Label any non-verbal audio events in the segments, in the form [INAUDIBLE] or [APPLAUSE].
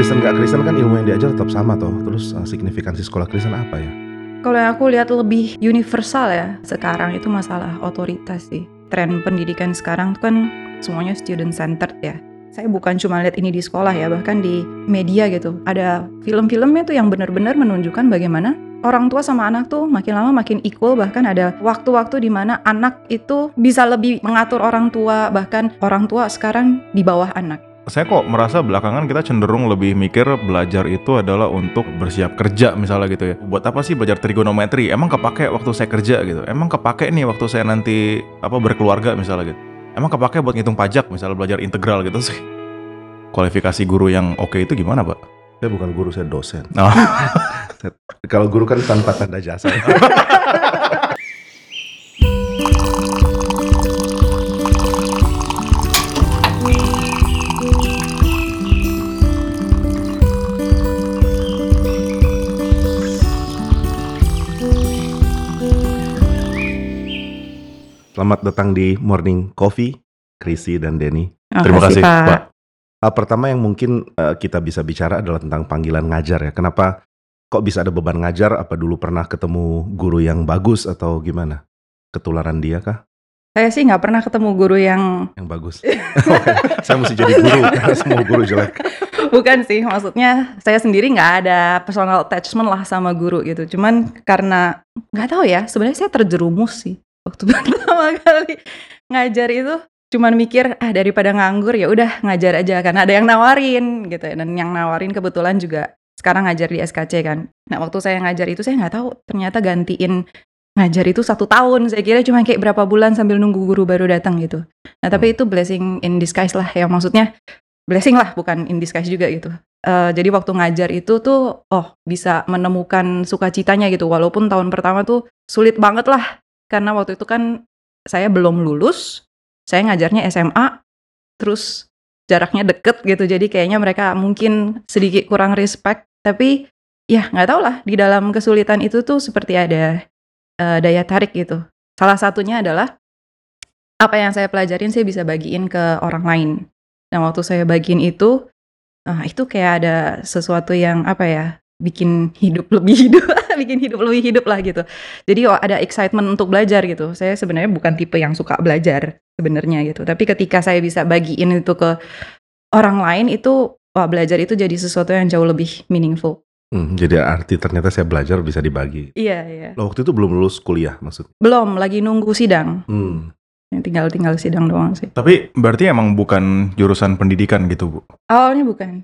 Kristen nggak Kristen kan ilmu yang diajar tetap sama toh. Terus uh, signifikansi sekolah Kristen apa ya? Kalau yang aku lihat lebih universal ya sekarang itu masalah otoritas sih. Tren pendidikan sekarang tuh kan semuanya student centered ya. Saya bukan cuma lihat ini di sekolah ya, bahkan di media gitu. Ada film-filmnya tuh yang benar-benar menunjukkan bagaimana orang tua sama anak tuh makin lama makin equal bahkan ada waktu-waktu di mana anak itu bisa lebih mengatur orang tua bahkan orang tua sekarang di bawah anak. Saya kok merasa belakangan kita cenderung lebih mikir belajar itu adalah untuk bersiap kerja misalnya gitu ya. Buat apa sih belajar trigonometri? Emang kepake waktu saya kerja gitu. Emang kepake nih waktu saya nanti apa berkeluarga misalnya gitu. Emang kepake buat ngitung pajak misalnya belajar integral gitu sih. Kualifikasi guru yang oke itu gimana, Pak? Saya bukan guru, saya dosen. Oh. [LAUGHS] Kalau guru kan tanpa tanda jasa. [LAUGHS] Selamat datang di Morning Coffee, Krisi dan Denny. Terima kasih, Pak. Hal pertama yang mungkin uh, kita bisa bicara adalah tentang panggilan ngajar ya. Kenapa kok bisa ada beban ngajar? Apa dulu pernah ketemu guru yang bagus atau gimana? Ketularan dia kah? Saya sih nggak pernah ketemu guru yang Yang bagus. [LAUGHS] Saya mesti jadi guru karena semua guru jelek. bukan sih, maksudnya saya sendiri nggak ada personal attachment lah sama guru gitu. Cuman karena nggak tahu ya, sebenarnya saya terjerumus sih waktu [LAUGHS] pertama kali ngajar itu. Cuman mikir ah daripada nganggur ya udah ngajar aja karena ada yang nawarin gitu ya. Dan yang nawarin kebetulan juga sekarang ngajar di SKC kan. Nah waktu saya ngajar itu saya nggak tahu ternyata gantiin ngajar itu satu tahun saya kira cuma kayak berapa bulan sambil nunggu guru baru datang gitu nah tapi itu blessing in disguise lah ya maksudnya blessing lah bukan in disguise juga gitu Eh, jadi waktu ngajar itu tuh oh bisa menemukan sukacitanya gitu walaupun tahun pertama tuh sulit banget lah karena waktu itu kan saya belum lulus saya ngajarnya SMA terus jaraknya deket gitu jadi kayaknya mereka mungkin sedikit kurang respect tapi ya nggak tahu lah di dalam kesulitan itu tuh seperti ada eh, daya tarik gitu. Salah satunya adalah apa yang saya pelajarin saya bisa bagiin ke orang lain. Dan waktu saya bagiin itu, ah, itu kayak ada sesuatu yang apa ya, bikin hidup lebih hidup, [LAUGHS] bikin hidup lebih hidup lah gitu. Jadi oh, ada excitement untuk belajar gitu. Saya sebenarnya bukan tipe yang suka belajar sebenarnya gitu. Tapi ketika saya bisa bagiin itu ke orang lain itu, wah belajar itu jadi sesuatu yang jauh lebih meaningful. Hmm, jadi arti ternyata saya belajar bisa dibagi. Iya iya. Lo waktu itu belum lulus kuliah maksudnya? Belum, lagi nunggu sidang. Hmm. Yang tinggal-tinggal sidang doang sih. Tapi berarti emang bukan jurusan pendidikan gitu, Bu. Awalnya bukan.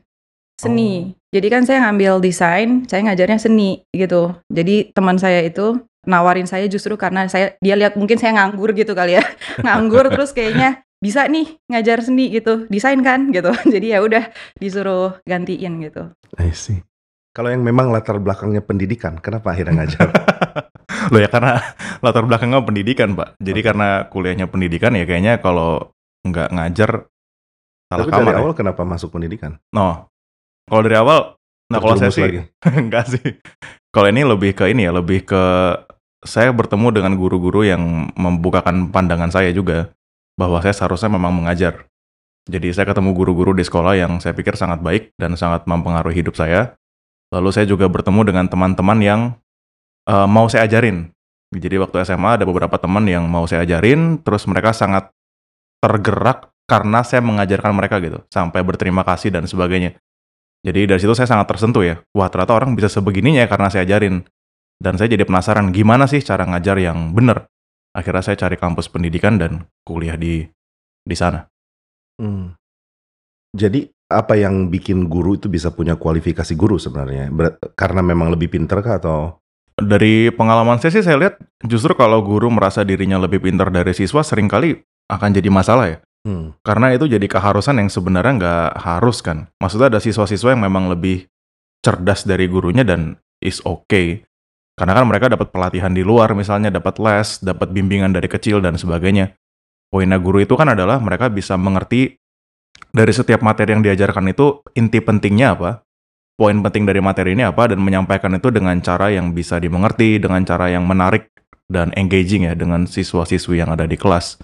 Seni. Jadi kan saya ngambil desain, saya ngajarnya seni gitu. Jadi teman saya itu nawarin saya justru karena saya dia lihat mungkin saya nganggur gitu kali ya. [LAUGHS] nganggur [LAUGHS] terus kayaknya bisa nih ngajar seni gitu, desain kan gitu. [LAUGHS] Jadi ya udah disuruh gantiin gitu. I see. Kalau yang memang latar belakangnya pendidikan, kenapa akhirnya ngajar? Loh ya karena latar belakangnya pendidikan, Pak. Jadi Oke. karena kuliahnya pendidikan ya kayaknya kalau nggak ngajar salah Tapi kamar. dari ya. awal kenapa masuk pendidikan? No. Kalau dari awal, nah kalau saya sih [LAUGHS] enggak sih. Kalau ini lebih ke ini ya, lebih ke saya bertemu dengan guru-guru yang membukakan pandangan saya juga bahwa saya seharusnya memang mengajar. Jadi saya ketemu guru-guru di sekolah yang saya pikir sangat baik dan sangat mempengaruhi hidup saya. Lalu saya juga bertemu dengan teman-teman yang eh, mau saya ajarin. Jadi waktu SMA ada beberapa teman yang mau saya ajarin, terus mereka sangat tergerak karena saya mengajarkan mereka gitu, sampai berterima kasih dan sebagainya. Jadi dari situ saya sangat tersentuh ya. Wah ternyata orang bisa sebegininya ya karena saya ajarin. Dan saya jadi penasaran gimana sih cara ngajar yang benar. Akhirnya saya cari kampus pendidikan dan kuliah di di sana. Hmm. Jadi apa yang bikin guru itu bisa punya kualifikasi guru sebenarnya? Ber- karena memang lebih pinter kah atau? Dari pengalaman saya sih saya lihat justru kalau guru merasa dirinya lebih pintar dari siswa sering kali akan jadi masalah ya. Hmm. Karena itu jadi keharusan yang sebenarnya nggak harus kan. Maksudnya ada siswa-siswa yang memang lebih cerdas dari gurunya dan is okay. Karena kan mereka dapat pelatihan di luar, misalnya dapat les, dapat bimbingan dari kecil dan sebagainya. Poinnya guru itu kan adalah mereka bisa mengerti dari setiap materi yang diajarkan itu inti pentingnya apa, poin penting dari materi ini apa, dan menyampaikan itu dengan cara yang bisa dimengerti, dengan cara yang menarik dan engaging ya dengan siswa-siswi yang ada di kelas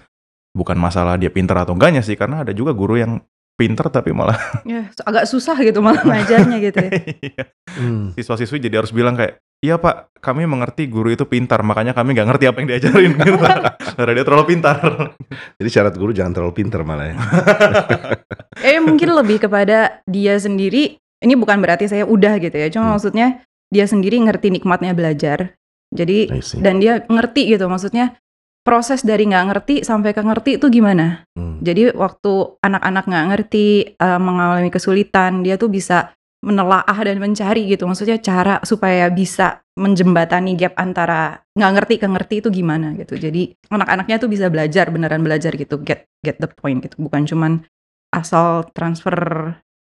bukan masalah dia pintar atau enggaknya sih karena ada juga guru yang pinter tapi malah [LAUGHS] Ya, agak susah gitu malah ngajarnya gitu ya. [LAUGHS] Iya. Hmm. siswa-siswi jadi harus bilang kayak iya pak kami mengerti guru itu pintar makanya kami nggak ngerti apa yang diajarin gitu [LAUGHS] karena dia terlalu pintar Jadi syarat guru jangan terlalu pinter malah ya. Eh mungkin lebih kepada dia sendiri. Ini bukan berarti saya udah gitu ya. Cuma Hmm. maksudnya dia sendiri ngerti nikmatnya belajar. Jadi dan dia ngerti gitu. Maksudnya proses dari nggak ngerti sampai ke ngerti itu gimana? Hmm. Jadi waktu anak-anak nggak ngerti eh, mengalami kesulitan, dia tuh bisa menelaah dan mencari gitu. Maksudnya cara supaya bisa menjembatani gap antara nggak ngerti ke ngerti itu gimana gitu. Jadi anak-anaknya tuh bisa belajar beneran belajar gitu, get get the point gitu. Bukan cuman asal transfer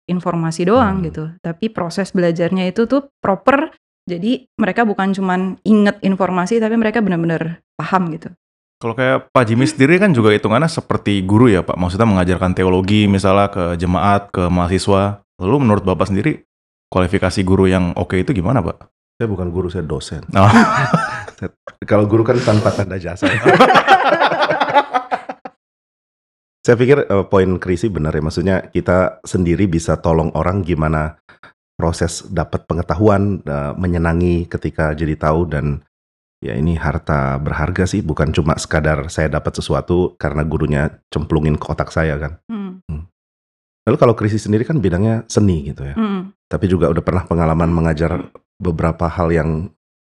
informasi doang Hmm. gitu. Tapi proses belajarnya itu tuh proper. Jadi mereka bukan cuman inget informasi, tapi mereka benar-benar paham gitu. Kalau kayak Pak Jimmy sendiri kan juga hitungannya seperti guru ya Pak. Maksudnya mengajarkan teologi misalnya ke jemaat, ke mahasiswa. Lalu menurut Bapak sendiri kualifikasi guru yang oke itu gimana Pak? Saya bukan guru, saya dosen. Oh. [LAUGHS] Kalau guru kan tanpa tanda jasa. [LAUGHS] saya pikir eh, poin Krisi benar ya. Maksudnya kita sendiri bisa tolong orang gimana proses dapat pengetahuan, eh, menyenangi ketika jadi tahu dan ya ini harta berharga sih. Bukan cuma sekadar saya dapat sesuatu karena gurunya cemplungin ke otak saya kan. Hmm, Lalu kalau Krisi sendiri kan bidangnya seni gitu ya. hmm, Tapi juga udah pernah pengalaman mengajar beberapa hal yang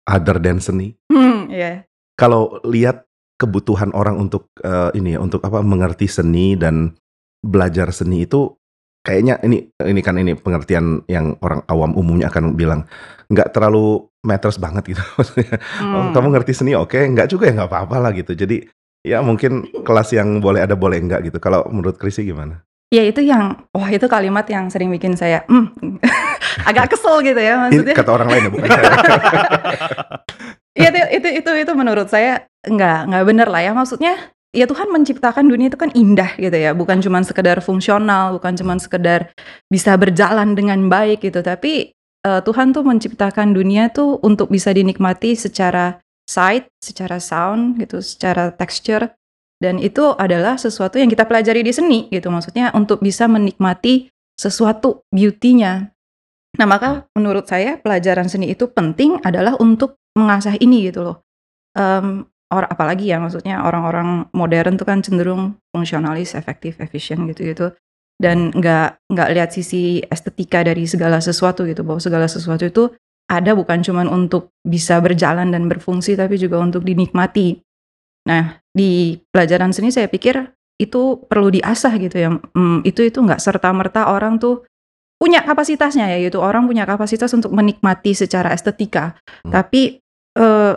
other than seni. hmm, iya. kalau lihat kebutuhan orang untuk eh, ini ya untuk apa mengerti seni dan belajar seni itu kayaknya ini ini kan ini pengertian yang orang awam umumnya akan bilang nggak terlalu matters banget gitu. [LAUGHS] Maksudnya oh, Hmm. kamu ngerti seni? Oke nggak juga ya nggak apa-apa lah gitu. Jadi ya mungkin kelas yang boleh ada boleh enggak gitu. Kalau menurut Krisi gimana? Ya itu yang, wah itu kalimat yang sering bikin saya, hmm, [LAUGHS] agak kesel gitu ya ini maksudnya. kata orang lain ya bukan saya. Iya [LAUGHS] itu, itu itu itu menurut saya nggak nggak bener lah ya. Maksudnya. Ya Tuhan menciptakan dunia itu kan indah gitu ya, bukan cuma sekedar fungsional, bukan cuma sekedar bisa berjalan dengan baik gitu, tapi eh, Tuhan tuh menciptakan dunia tuh untuk bisa dinikmati secara sight, secara sound gitu, secara texture dan itu adalah sesuatu yang kita pelajari di seni gitu maksudnya untuk bisa menikmati sesuatu beauty-nya. Nah, maka menurut saya pelajaran seni itu penting adalah untuk mengasah ini gitu loh. Em, or apalagi ya maksudnya orang-orang modern tuh kan cenderung fungsionalis, efektif, efisien gitu-gitu dan nggak nggak lihat sisi estetika dari segala sesuatu gitu bahwa segala sesuatu itu ada bukan cuman untuk bisa berjalan dan berfungsi tapi juga untuk dinikmati. Nah, di pelajaran seni saya pikir itu perlu diasah gitu ya. Hmm, itu itu nggak serta merta orang tuh punya kapasitasnya ya, yaitu orang punya kapasitas untuk menikmati secara estetika. Hmm. Tapi eh,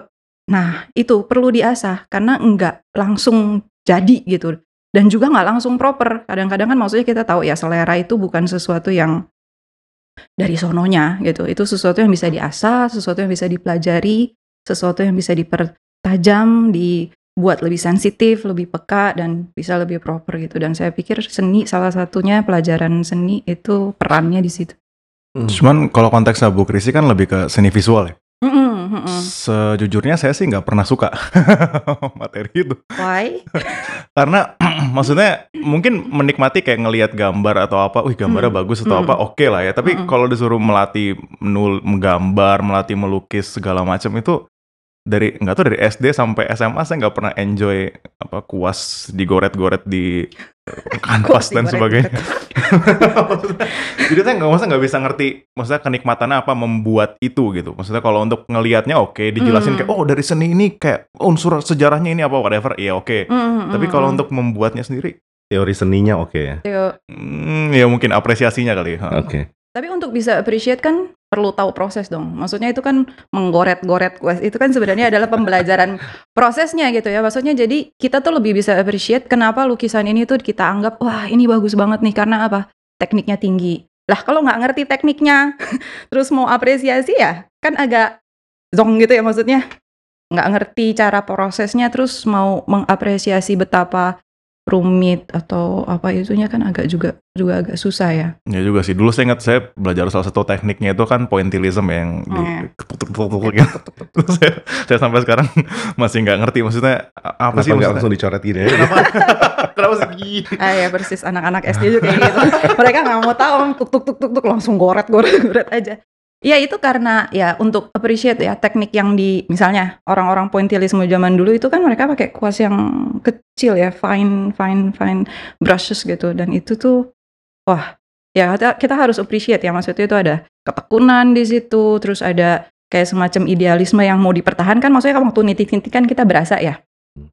nah itu perlu diasah karena nggak langsung jadi gitu dan juga nggak langsung proper. Kadang-kadang kan maksudnya kita tahu ya selera itu bukan sesuatu yang dari sononya gitu. Itu sesuatu yang bisa diasah, sesuatu yang bisa dipelajari, sesuatu yang bisa dipertajam, dibuat lebih sensitif, lebih peka dan bisa lebih proper gitu. Dan saya pikir seni salah satunya pelajaran seni itu perannya di situ. Hmm. Cuman kalau konteksnya Bu Krisi kan lebih ke seni visual ya. Mm-mm. Sejujurnya saya sih nggak pernah suka [LAUGHS] materi itu. Why? [LAUGHS] Karena [CLEARS THROAT] maksudnya mungkin menikmati kayak ngelihat gambar atau apa, wih gambarnya Hmm. bagus atau Hmm. apa, oke lah ya. Tapi Hmm. kalau disuruh melatih menul menggambar, melatih melukis segala macam itu dari nggak tahu dari SD sampai SMA saya nggak pernah enjoy apa kuas digoret-goret di [LAUGHS] kanvas dan sebagainya. [LAUGHS] Jadi saya nggak masa nggak bisa ngerti, maksudnya kenikmatannya apa membuat itu gitu. Maksudnya kalau untuk ngelihatnya oke, dijelasin Hmm. kayak oh dari seni ini kayak unsur sejarahnya ini apa whatever, iya oke. Mm, Tapi mm, kalau mm. untuk membuatnya sendiri, teori seninya oke ya Yo, hmm, ya mungkin apresiasinya kali. ya. oke Tapi untuk bisa appreciate kan perlu tahu proses dong. Maksudnya itu kan menggoret-goret itu kan sebenarnya adalah [LAUGHS] pembelajaran prosesnya gitu ya. Maksudnya jadi kita tuh lebih bisa appreciate kenapa lukisan ini tuh kita anggap wah ini bagus banget nih karena apa? Tekniknya tinggi. Lah kalau nggak ngerti tekniknya [LAUGHS] terus mau apresiasi ya kan agak zong gitu ya maksudnya. Nggak ngerti cara prosesnya terus mau mengapresiasi betapa rumit atau apa itunya kan agak juga juga agak susah ya. Ya juga sih. Dulu saya ingat saya belajar salah satu tekniknya itu kan pointillism ya, yang di iya. ketuk-ketuk-ketuk gitu. [LAUGHS] Saya, saya sampai sekarang masih nggak ngerti maksudnya apa Kenapa sih nggak maksudnya. langsung dicoret gini ya? Kenapa? [LAUGHS] Kenapa sih gini? [LAUGHS] Ah ya persis anak-anak SD juga kayak gitu. Mereka nggak mau tahu tuk tuk tuk tuk tuk langsung goret goret goret aja. Ya itu karena ya untuk appreciate ya teknik yang di misalnya orang-orang pointillisme zaman dulu itu kan mereka pakai kuas yang kecil ya fine fine fine brushes gitu. Dan itu tuh wah ya kita, harus appreciate ya maksudnya itu ada ketekunan di situ terus ada kayak semacam idealisme yang mau dipertahankan. Maksudnya kan waktu nitik-nitik kan kita berasa ya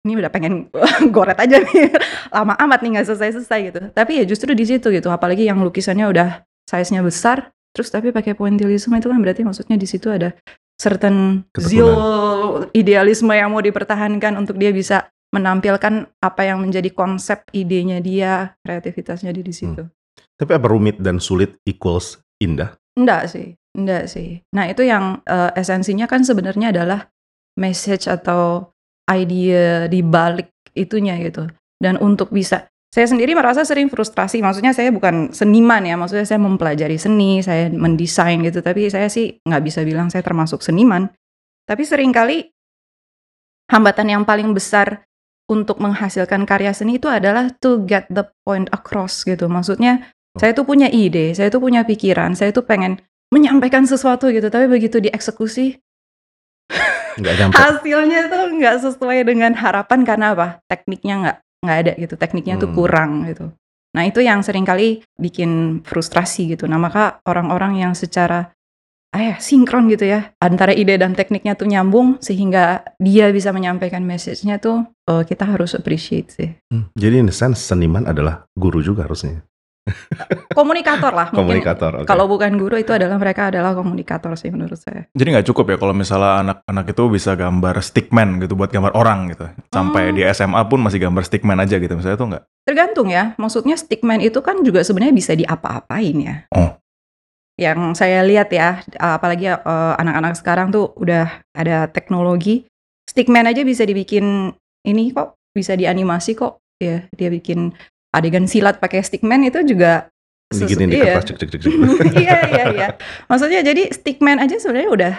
ini udah pengen [LAUGHS] goret aja nih [LAUGHS] lama amat nih nggak selesai-selesai gitu. Tapi ya justru di situ gitu apalagi yang lukisannya udah size-nya besar terus tapi pakai pointillisme itu kan berarti maksudnya di situ ada certain zeal idealisme yang mau dipertahankan untuk dia bisa menampilkan apa yang menjadi konsep idenya dia kreativitasnya di di situ Tapi apa rumit dan sulit equals indah? Enggak sih, enggak sih. Nah itu yang eh, esensinya kan sebenarnya adalah message atau ide di balik itunya gitu. Dan untuk bisa, saya sendiri merasa sering frustrasi. Maksudnya saya bukan seniman ya, maksudnya saya mempelajari seni, saya mendesain gitu. Tapi saya sih nggak bisa bilang saya termasuk seniman. Tapi sering kali hambatan yang paling besar untuk menghasilkan karya seni itu adalah to get the point across gitu. Maksudnya saya tuh punya ide, saya tuh punya pikiran, saya tuh pengen menyampaikan sesuatu gitu, tapi begitu dieksekusi Nggak [LAUGHS] hasilnya tuh nggak sesuai dengan harapan karena apa? Tekniknya nggak nggak ada gitu, tekniknya tuh Hmm. kurang gitu. Nah itu yang sering kali bikin frustrasi gitu. Nah maka orang-orang yang secara ah ya, sinkron gitu ya antara ide dan tekniknya tuh nyambung sehingga dia bisa menyampaikan message-nya tuh eh, kita harus appreciate sih. Hmm, Jadi in the sense seniman adalah guru juga harusnya. Komunikator lah mungkin. Komunikator. oke. Kalau bukan guru itu adalah mereka adalah komunikator sih menurut saya. Jadi nggak cukup ya kalau misalnya anak-anak itu bisa gambar stickman gitu buat gambar orang gitu. Sampai Hmm. di SMA pun masih gambar stickman aja gitu. Misalnya itu nggak. Tergantung ya, maksudnya stickman itu kan juga sebenarnya bisa diapa-apain ya. Oh. Yang saya lihat ya, apalagi eh, anak-anak sekarang tuh udah ada teknologi, stickman aja bisa dibikin ini kok, bisa dianimasi kok. Ya, dia bikin adegan silat pakai stickman itu juga Diginin di iya. kertas cek cek cek. cek. [LAUGHS] iya iya iya. Maksudnya jadi stickman aja sebenarnya udah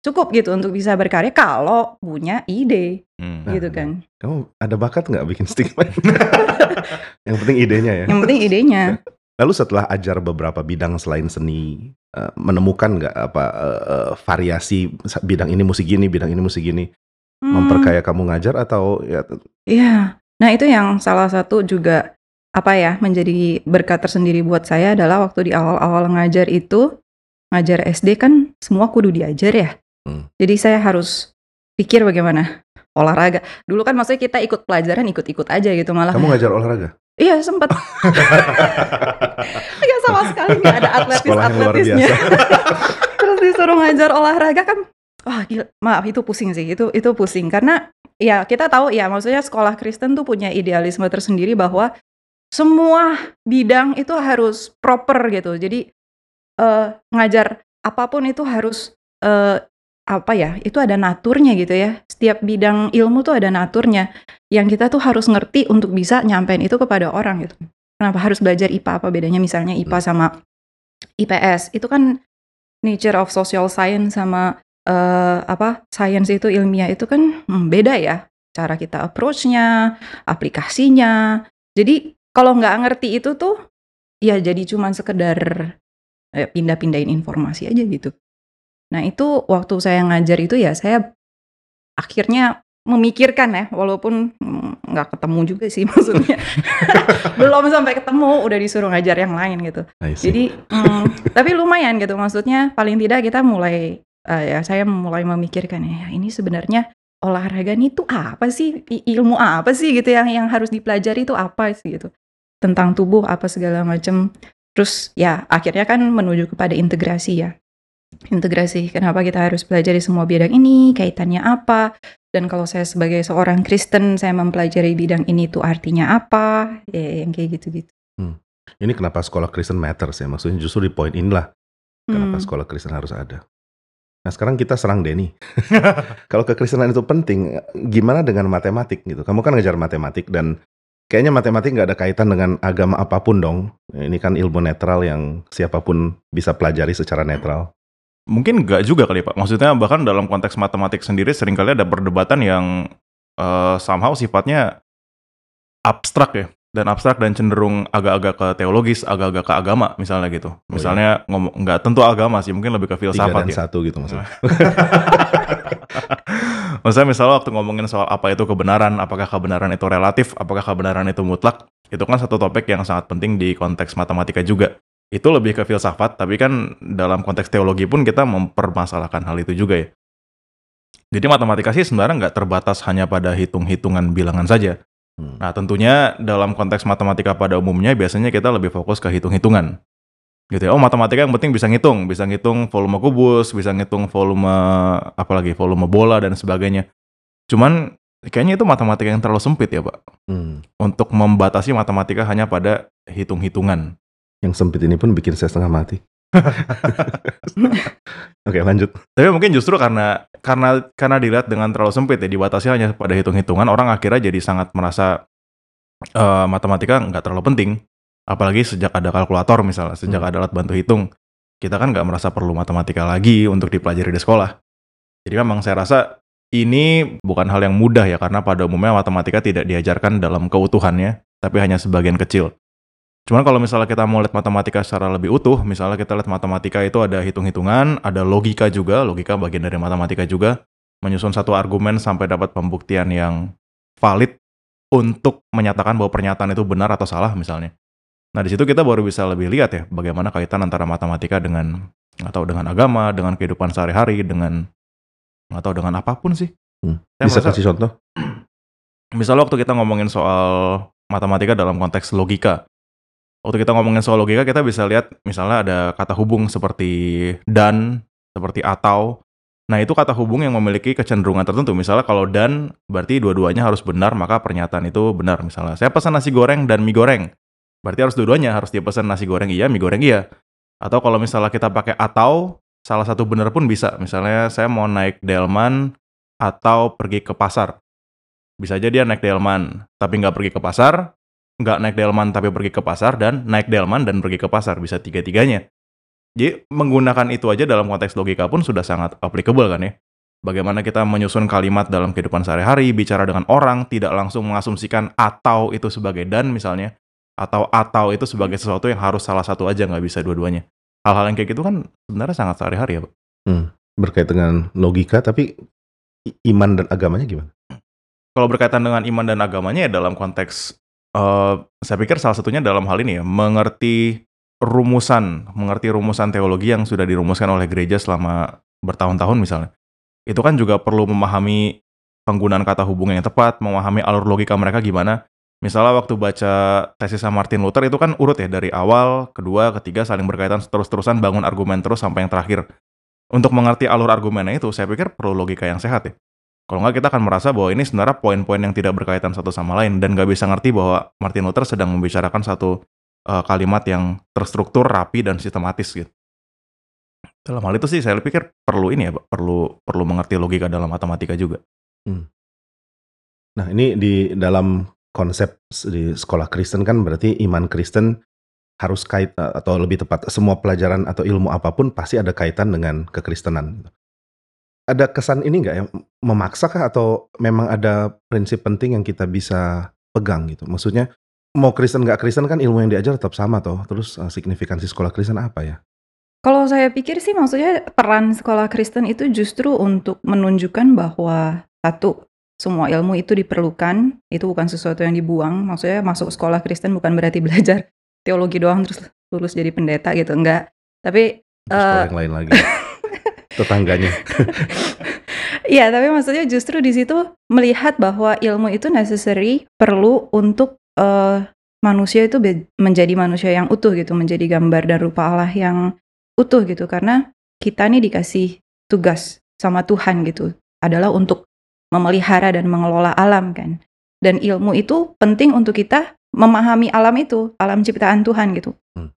cukup gitu untuk bisa berkarya kalau punya ide Hmm. Nah, gitu kan. Kamu ada bakat nggak bikin stickman? [LAUGHS] Yang penting idenya ya. Yang penting idenya. Lalu setelah ajar beberapa bidang selain seni, eh, menemukan nggak apa eh, eh, variasi bidang ini musik gini, bidang ini musik gini, Hmm. memperkaya kamu ngajar atau ya Iya. Nah, itu yang salah satu juga apa ya menjadi berkat tersendiri buat saya adalah waktu di awal-awal ngajar itu ngajar SD kan semua kudu diajar ya. Hmm. Jadi saya harus pikir bagaimana olahraga. Dulu kan maksudnya kita ikut pelajaran ikut-ikut aja gitu malah. kamu ngajar olahraga? Iya sempat. Nggak [LAUGHS] sama sekali nggak ada atletis atletisnya. [LAUGHS] Terus disuruh ngajar olahraga kan, wah gila, maaf itu pusing sih, itu itu pusing karena ya kita tahu ya maksudnya sekolah Kristen tuh punya idealisme tersendiri bahwa semua bidang itu harus proper gitu. Jadi eh, ngajar apa pun itu harus eh, apa ya? Itu ada naturnya gitu ya. Setiap bidang ilmu tuh ada naturnya yang kita tuh harus ngerti untuk bisa nyampein itu kepada orang gitu. Kenapa harus belajar IPA? Apa bedanya misalnya IPA sama IPS? Itu kan nature of social science sama eh, apa science itu ilmiah itu kan hmm, beda ya cara kita approach-nya, aplikasinya. Jadi kalau nggak ngerti itu tuh ya jadi cuman sekedar eh, pindah-pindahin informasi aja gitu. Nah itu waktu saya ngajar itu ya saya akhirnya memikirkan ya walaupun mm, nggak ketemu juga sih [LAUGHS] maksudnya. [LAUGHS] Belum sampai ketemu udah disuruh ngajar yang lain gitu. Jadi mm, tapi lumayan gitu maksudnya paling tidak kita mulai eh, ya saya mulai memikirkan ya ini sebenarnya olahraga ini tuh apa sih? I- ilmu apa sih gitu yang yang harus dipelajari itu apa sih gitu? Tentang tubuh apa segala macam terus ya akhirnya kan menuju kepada integrasi ya. Integrasi kenapa kita harus pelajari semua bidang ini kaitannya apa? Dan kalau saya sebagai seorang Kristen saya mempelajari bidang ini tuh artinya apa? Ya yang kayak gitu-gitu. Ini kenapa sekolah Kristen matters ya? Maksudnya justru di poin inilah kenapa Hmm. sekolah Kristen harus ada. Nah sekarang kita serang Denny. [LAUGHS] Kalau kekristenan itu penting, gimana dengan matematik gitu? Kamu kan ngejar matematik dan Kayaknya matematik nggak ada kaitan dengan agama apa pun dong. Ini kan ilmu netral yang siapa pun bisa pelajari secara netral. Mungkin nggak juga kali Pak. Maksudnya bahkan dalam konteks matematik sendiri sering kali ada perdebatan yang uh, somehow sifatnya abstrak ya. Dan abstrak dan cenderung agak-agak ke teologis, agak-agak ke agama misalnya gitu. Oh, Misalnya ngomong nggak tentu agama sih, mungkin lebih ke Tiga filsafat dan ya. satu gitu maksudnya. [LAUGHS] Maksudnya misalnya waktu ngomongin soal apa itu kebenaran, apakah kebenaran itu relatif, apakah kebenaran itu mutlak, itu kan satu topik yang sangat penting di konteks matematika juga. Itu lebih ke filsafat, tapi kan dalam konteks teologi pun kita mempermasalahkan hal itu juga ya. Jadi matematika sih sebenarnya nggak terbatas hanya pada hitung-hitungan bilangan saja. Hmm. Nah tentunya dalam konteks matematika pada umumnya biasanya kita lebih fokus ke hitung-hitungan. Gitu ya, oh matematika yang penting bisa ngitung, bisa ngitung volume kubus, bisa ngitung volume apalagi volume bola dan sebagainya. Cuman kayaknya itu matematika yang terlalu sempit ya Pak. Hmm. Untuk membatasi matematika hanya pada hitung-hitungan. Yang sempit ini pun bikin saya setengah mati. [LAUGHS] Oke lanjut. Tapi mungkin justru karena karena karena dilihat dengan terlalu sempit ya dibatasi hanya pada hitung-hitungan orang akhirnya jadi sangat merasa eh, matematika nggak terlalu penting. Apalagi sejak ada kalkulator misalnya, sejak Hmm. ada alat bantu hitung, kita kan nggak merasa perlu matematika lagi untuk dipelajari di sekolah. Jadi memang saya rasa ini bukan hal yang mudah ya karena pada umumnya matematika tidak diajarkan dalam keutuhannya, tapi hanya sebagian kecil. Cuman kalau misalnya kita mau lihat matematika secara lebih utuh, misalnya kita lihat matematika itu ada hitung-hitungan, ada logika juga, logika bagian dari matematika juga, menyusun satu argumen sampai dapat pembuktian yang valid untuk menyatakan bahwa pernyataan itu benar atau salah misalnya. Nah di situ kita baru bisa lebih lihat ya bagaimana kaitan antara matematika dengan atau dengan agama, dengan kehidupan sehari-hari, dengan atau dengan apa pun sih. Hmm. Saya Bisa merasa- kasih contoh? [CLEARS THROAT] misalnya waktu kita ngomongin soal matematika dalam konteks logika. Waktu kita ngomongin soal logika, kita bisa lihat misalnya ada kata hubung seperti dan, seperti atau. Nah, itu kata hubung yang memiliki kecenderungan tertentu. Misalnya kalau dan berarti dua-duanya harus benar, maka pernyataan itu benar. Misalnya, saya pesan nasi goreng dan mie goreng. Berarti harus dua-duanya, harus dia pesan nasi goreng iya, mie goreng iya. Atau kalau misalnya kita pakai atau, salah satu benar pun bisa. Misalnya saya mau naik delman atau pergi ke pasar bisa aja dia naik delman tapi nggak pergi ke pasar, nggak naik delman tapi pergi ke pasar, dan naik delman dan pergi ke pasar. Bisa tiga-tiganya. Jadi menggunakan itu aja dalam konteks logika pun sudah sangat applicable kan ya. Bagaimana kita menyusun kalimat dalam kehidupan sehari-hari, bicara dengan orang, tidak langsung mengasumsikan atau itu sebagai dan misalnya, atau atau itu sebagai sesuatu yang harus salah satu aja, nggak bisa dua-duanya. Hal-hal yang kayak gitu kan sebenarnya sangat sehari-hari ya, Pak. Berkaitan dengan logika tapi iman dan agamanya gimana? kalau berkaitan dengan iman dan agamanya ya dalam konteks eh, saya pikir salah satunya dalam hal ini ya mengerti rumusan, mengerti rumusan teologi yang sudah dirumuskan oleh gereja selama bertahun-tahun misalnya. Itu kan juga perlu memahami penggunaan kata hubungan yang tepat, memahami alur logika mereka gimana. Misalnya waktu baca tesis Martin Luther itu kan urut ya dari awal, kedua, ketiga saling berkaitan terus-terusan bangun argumen terus sampai yang terakhir. Untuk mengerti alur argumennya itu saya pikir perlu logika yang sehat ya. Kalau nggak kita akan merasa bahwa ini sebenarnya poin-poin yang tidak berkaitan satu sama lain dan nggak bisa ngerti bahwa Martin Luther sedang membicarakan satu eh, kalimat yang terstruktur, rapi dan sistematis gitu. Dalam hal itu sih saya pikir perlu ini ya, perlu perlu mengerti logika dalam matematika juga. Nah ini di dalam konsep di sekolah Kristen kan berarti iman Kristen harus kait eh, atau lebih tepat semua pelajaran atau ilmu apa pun pasti ada kaitan dengan kekristenan. Ada kesan ini nggak ya memaksa kah atau memang ada prinsip penting yang kita bisa pegang gitu? Maksudnya mau Kristen nggak Kristen kan ilmu yang diajar tetap sama toh. Terus eh, signifikansi sekolah Kristen apa ya? Kalau saya pikir sih maksudnya peran sekolah Kristen itu justru untuk menunjukkan bahwa satu semua ilmu itu diperlukan, itu bukan sesuatu yang dibuang. Maksudnya masuk sekolah Kristen bukan berarti [LAUGHS] belajar teologi doang terus lulus jadi pendeta gitu, enggak. Tapi Terus sekolah yang lain lagi. [LAUGHS] Tetangganya. [LAUGHS] Iya, tapi maksudnya justru di situ melihat bahwa ilmu itu necessary, perlu untuk eh, manusia itu menjadi manusia yang utuh gitu, menjadi gambar dan rupa Allah yang utuh gitu. Karena kita nih dikasih tugas sama Tuhan gitu, adalah untuk memelihara dan mengelola alam kan. Dan ilmu itu penting untuk kita memahami alam itu, alam ciptaan Tuhan gitu. Hmm.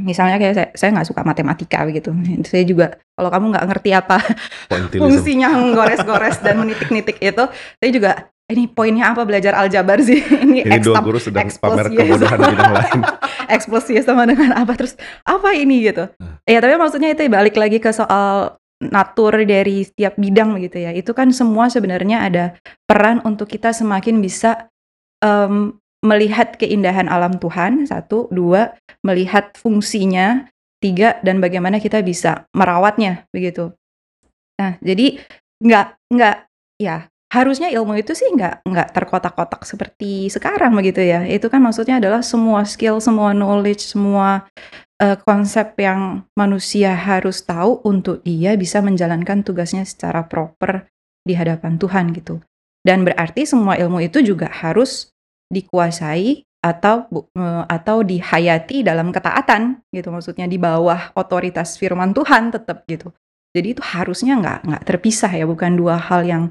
Misalnya kayak saya, saya nggak suka matematika gitu. [LAUGHS] Saya juga kalau kamu nggak ngerti apa [LAUGHS] fungsinya menggores-gores dan menitik-nitik itu, saya juga ini poinnya apa belajar aljabar sih? [LAUGHS] Ini Ini dua guru sedang eksplosi pamer ya kebodohan sama- bidang lain. eksplosinya sama dengan apa terus apa ini gitu. Hmm. Ya tapi maksudnya itu balik lagi ke soal natur dari setiap bidang gitu ya. Itu kan semua sebenarnya ada peran untuk kita semakin bisa em, melihat keindahan alam Tuhan satu, dua melihat fungsinya, tiga dan bagaimana kita bisa merawatnya begitu. Nah jadi nggak nggak ya harusnya ilmu itu sih nggak nggak terkotak-kotak seperti sekarang begitu ya. Itu kan maksudnya adalah semua skill, semua knowledge, semua eh, konsep yang manusia harus tahu untuk dia bisa menjalankan tugasnya secara proper di hadapan Tuhan gitu. Dan berarti semua ilmu itu juga harus dikuasai atau eh, atau dihayati dalam ketaatan gitu maksudnya di bawah otoritas firman Tuhan tetap gitu. Jadi itu harusnya nggak nggak terpisah ya, bukan dua hal yang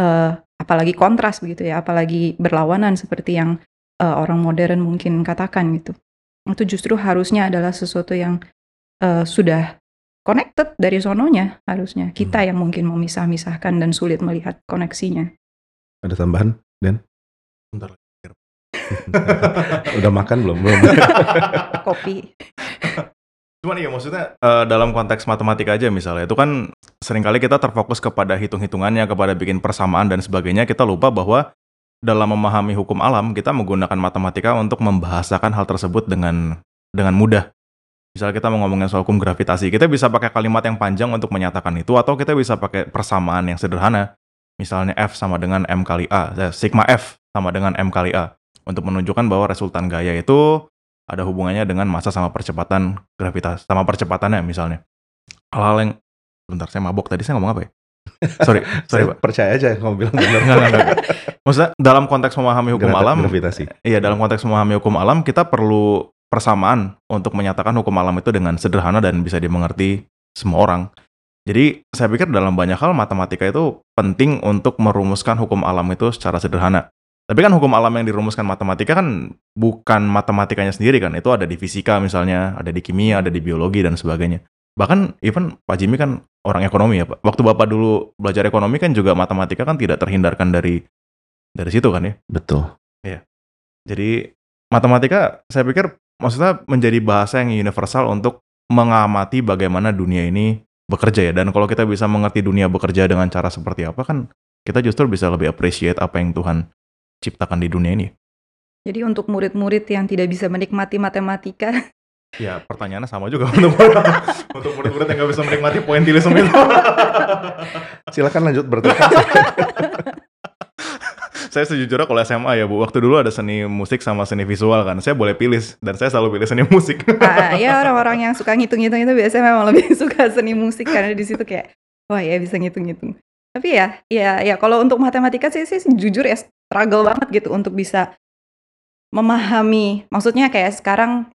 eh, apalagi kontras begitu ya, apalagi berlawanan seperti yang eh, orang modern mungkin katakan gitu. Itu justru harusnya adalah sesuatu yang eh, sudah connected dari sononya harusnya. Kita yang mungkin memisah-misahkan dan sulit melihat koneksinya. Ada tambahan? Bentar. [LAUGHS] Udah makan belum? Belum. [LAUGHS] Kopi. Cuman iya maksudnya eh, dalam konteks matematika aja misalnya itu kan sering kali kita terfokus kepada hitung-hitungannya, kepada bikin persamaan dan sebagainya, kita lupa bahwa dalam memahami hukum alam kita menggunakan matematika untuk membahasakan hal tersebut dengan dengan mudah. Misalnya kita mau ngomongin soal hukum gravitasi, kita bisa pakai kalimat yang panjang untuk menyatakan itu atau kita bisa pakai persamaan yang sederhana. Misalnya F sama dengan M kali A, eh, sigma F sama dengan M kali A untuk menunjukkan bahwa resultan gaya itu ada hubungannya dengan massa sama percepatan gravitas sama percepatannya misalnya hal-hal yang bentar saya mabok tadi saya ngomong apa ya sorry [LAUGHS] sorry Saya pak percaya aja kamu bilang [LAUGHS] benar. Enggak, enggak, enggak. maksudnya dalam konteks memahami hukum alam Gravitasi. iya dalam konteks memahami hukum alam kita perlu persamaan untuk menyatakan hukum alam itu dengan sederhana dan bisa dimengerti semua orang jadi saya pikir dalam banyak hal matematika itu penting untuk merumuskan hukum alam itu secara sederhana tapi kan hukum alam yang dirumuskan matematika kan bukan matematikanya sendiri kan. Itu ada di fisika misalnya, ada di kimia, ada di biologi dan sebagainya. Bahkan even Pak Jimmy kan orang ekonomi ya Pak. Waktu Bapak dulu belajar ekonomi kan juga matematika kan tidak terhindarkan dari dari situ kan ya. Betul. Jadi matematika saya pikir maksudnya menjadi bahasa yang universal untuk mengamati bagaimana dunia ini bekerja ya. Dan kalau kita bisa mengerti dunia bekerja dengan cara seperti apa kan kita justru bisa lebih appreciate apa yang Tuhan ciptakan di dunia ini. Jadi untuk murid-murid yang tidak bisa menikmati matematika, Ya, pertanyaannya sama juga [LAUGHS] untuk untuk murid-murid yang nggak bisa menikmati pointilism itu. [LAUGHS] Silakan lanjut bertanya. [LAUGHS] saya sejujurnya kalau SMA ya Bu, waktu dulu ada seni musik sama seni visual kan, saya boleh pilih dan saya selalu pilih seni musik. ah, ya orang-orang yang suka ngitung-ngitung itu biasanya memang lebih suka seni musik karena di situ kayak wah ya bisa ngitung-ngitung. Tapi ya, ya, ya kalau untuk matematika sih, sih jujur ya struggle banget gitu untuk bisa memahami. Maksudnya kayak sekarang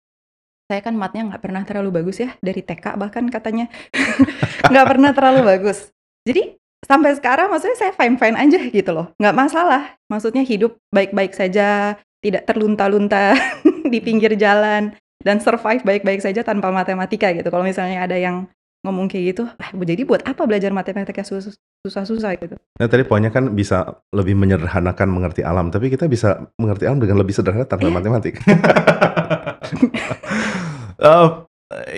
saya kan matnya nggak pernah terlalu bagus ya dari TK bahkan katanya [LAUGHS] nggak pernah terlalu bagus. Jadi sampai sekarang maksudnya saya fine fine aja gitu loh, nggak masalah. Maksudnya hidup baik-baik saja, tidak terlunta-lunta [LAUGHS] di pinggir jalan dan survive baik-baik saja tanpa matematika gitu. Kalau misalnya ada yang ngomong kayak gitu, ah, jadi buat apa belajar matematika sus- susah-susah gitu? Nah tadi poinnya kan bisa lebih menyederhanakan mengerti alam, tapi kita bisa mengerti alam dengan lebih sederhana tanpa Iya. matematik. Eh,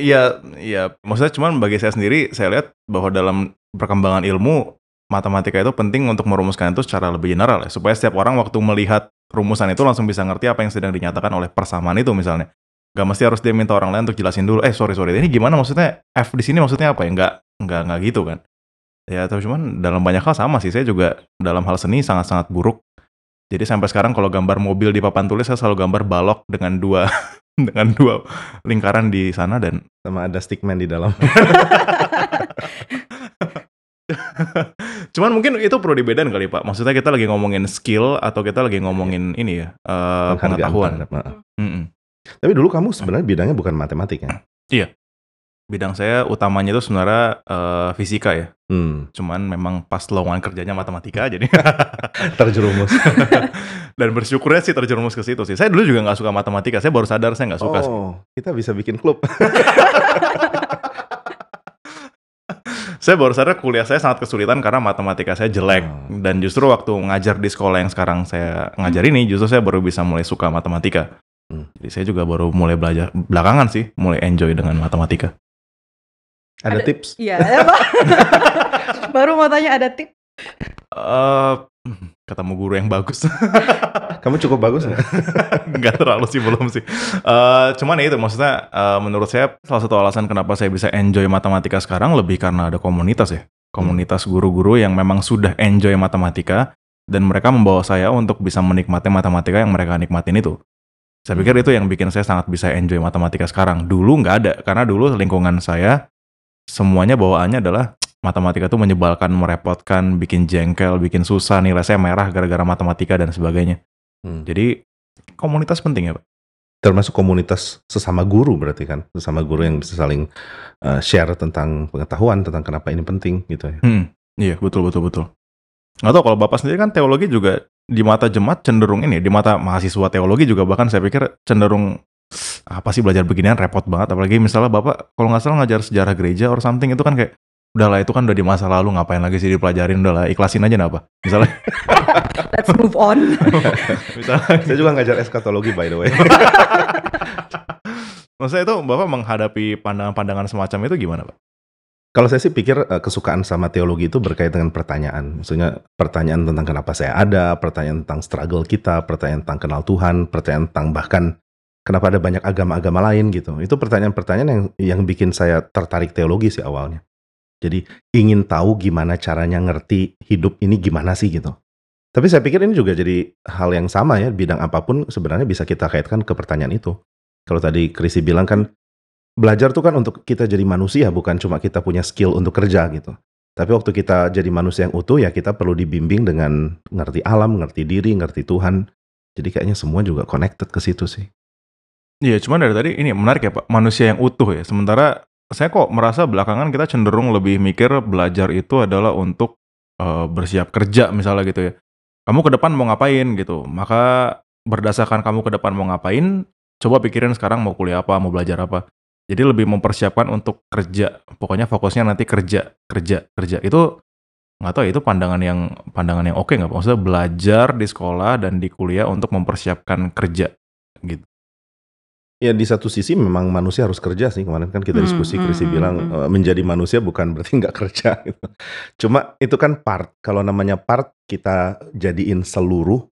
ya, ya, maksudnya cuman bagi saya sendiri, saya lihat bahwa dalam perkembangan ilmu, matematika itu penting untuk merumuskan itu secara lebih general ya, supaya setiap orang waktu melihat rumusan itu langsung bisa ngerti apa yang sedang dinyatakan oleh persamaan itu misalnya. Gak mesti harus dia minta orang lain untuk jelasin dulu, eh sorry sorry, ini gimana maksudnya F di sini maksudnya apa ya? Nggak, nggak, nggak gitu kan. Ya, tapi cuman dalam banyak hal sama sih, saya juga dalam hal seni sangat-sangat buruk. Jadi sampai sekarang kalau gambar mobil di papan tulis, saya selalu gambar balok dengan dua [LAUGHS] dengan dua lingkaran di sana dan Sama ada stickman di dalam. [LAUGHS] cuman mungkin itu perlu dibedain kali pak maksudnya kita lagi ngomongin skill atau kita lagi ngomongin ini ya eh, Penghargaan pengetahuan terhadap- Nah. Tapi dulu kamu sebenarnya bidangnya bukan matematik ya? bidang saya utamanya itu sebenarnya eh, fisika ya Hmm, cuman memang pas lowongan kerjanya matematika jadi [LAUGHS] terjerumus. [LAUGHS] dan bersyukurnya sih terjerumus ke situ sih saya dulu juga nggak suka matematika saya baru sadar saya nggak suka sih. oh, kita bisa bikin klub. [LAUGHS] saya baru sadar kuliah saya sangat kesulitan karena matematika saya jelek Hmm. dan justru waktu ngajar di sekolah yang sekarang saya ngajar ini justru saya baru bisa mulai suka matematika. Hmm. Jadi saya juga baru mulai belajar belakangan sih mulai enjoy dengan matematika. Ada, Ada- tips? Iya, ya, Pak. [LAUGHS] Baru mau tanya ada tip. Eh ketemu guru yang bagus. [LAUGHS] Kamu cukup bagus nggak? [LAUGHS] Nggak terlalu sih belum sih. Eh cuman ya itu maksudnya eh, menurut saya salah satu alasan kenapa saya bisa enjoy matematika sekarang lebih karena ada komunitas ya. Komunitas guru-guru yang memang sudah enjoy matematika dan mereka membawa saya untuk bisa menikmati matematika yang mereka nikmatin itu. Saya pikir itu yang bikin saya sangat bisa enjoy matematika sekarang. Dulu nggak ada karena dulu lingkungan saya semuanya bawaannya adalah matematika itu menyebalkan, merepotkan, bikin jengkel, bikin susah, nilai saya merah gara-gara matematika dan sebagainya. Hmm. Jadi komunitas penting ya Pak? Termasuk komunitas sesama guru berarti kan? Sesama guru yang bisa saling uh, share tentang pengetahuan, tentang kenapa ini penting gitu ya. Hmm, iya betul betul betul. Nggak tahu kalau bapak sendiri kan teologi juga di mata jemaat cenderung ini, di mata mahasiswa teologi juga bahkan saya pikir cenderung apa sih belajar beginian repot banget. Apalagi misalnya bapak kalau nggak salah ngajar sejarah gereja or something itu kan kayak udahlah itu kan udah di masa lalu ngapain lagi sih dipelajarin udahlah ikhlasin aja apa misalnya [LAUGHS] Let's move on. [LAUGHS] misalnya Saya juga ngajar eskatologi by the way. [LAUGHS] maksudnya itu bapak menghadapi pandangan-pandangan semacam itu gimana pak? Kalau saya sih pikir uh, kesukaan sama teologi itu berkaitan dengan pertanyaan. Maksudnya pertanyaan tentang kenapa saya ada, pertanyaan tentang struggle kita, pertanyaan tentang kenal Tuhan, pertanyaan tentang bahkan kenapa ada banyak agama-agama lain gitu. Itu pertanyaan-pertanyaan yang yang bikin saya tertarik teologi sih awalnya. Jadi ingin tahu gimana caranya ngerti hidup ini gimana sih gitu. Tapi saya pikir ini juga jadi hal yang sama ya, bidang apa pun sebenarnya bisa kita kaitkan ke pertanyaan itu. Kalau tadi Krisi bilang kan belajar tuh kan untuk kita jadi manusia bukan cuma kita punya skill untuk kerja gitu. Tapi waktu kita jadi manusia yang utuh ya kita perlu dibimbing dengan ngerti alam, ngerti diri, ngerti Tuhan. Jadi kayaknya semua juga connected ke situ sih. Iya, cuman dari tadi ini menarik ya Pak, manusia yang utuh ya. Sementara saya kok merasa belakangan kita cenderung lebih mikir belajar itu adalah untuk eh, bersiap kerja misalnya gitu ya. Kamu ke depan mau ngapain gitu. Maka berdasarkan kamu ke depan mau ngapain, coba pikirin sekarang mau kuliah apa, mau belajar apa. Jadi lebih mempersiapkan untuk kerja. Pokoknya fokusnya nanti kerja, kerja, kerja. Itu nggak tahu ya, itu pandangan yang pandangan yang oke nggak? Pak? Maksudnya belajar di sekolah dan di kuliah untuk mempersiapkan kerja gitu. Ya di satu sisi memang manusia harus kerja sih. Kemarin kan kita Hmm, diskusi, hmm, Krisi hmm, bilang hmm. eh, menjadi manusia bukan berarti nggak kerja. [LAUGHS] Gitu. Cuma itu kan part. Kalau namanya part kita jadiin seluruh,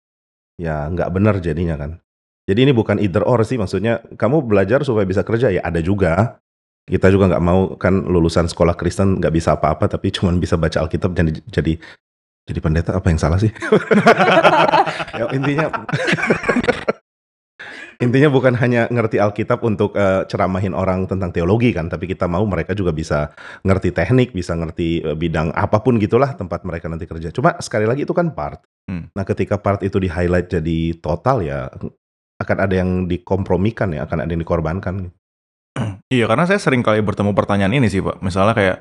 ya nggak benar jadinya kan. Jadi ini bukan either or sih. Maksudnya kamu belajar supaya bisa kerja ya ada juga. Kita juga nggak mau kan lulusan sekolah Kristen nggak bisa apa-apa tapi cuma bisa baca Alkitab jadi jadi jadi pendeta apa yang salah sih? [LAUGHS] ya, intinya [LAUGHS] intinya bukan hanya ngerti Alkitab untuk eh, ceramahin orang tentang teologi kan, tapi kita mau mereka juga bisa ngerti teknik, bisa ngerti eh, bidang apa pun gitulah tempat mereka nanti kerja. Cuma sekali lagi itu kan part. Hmm. Nah, ketika part itu di highlight jadi total ya akan ada yang dikompromikan ya, akan ada yang dikorbankan. [CLEARS THROAT] Iya, karena saya sering kali bertemu pertanyaan ini sih, Pak. Misalnya kayak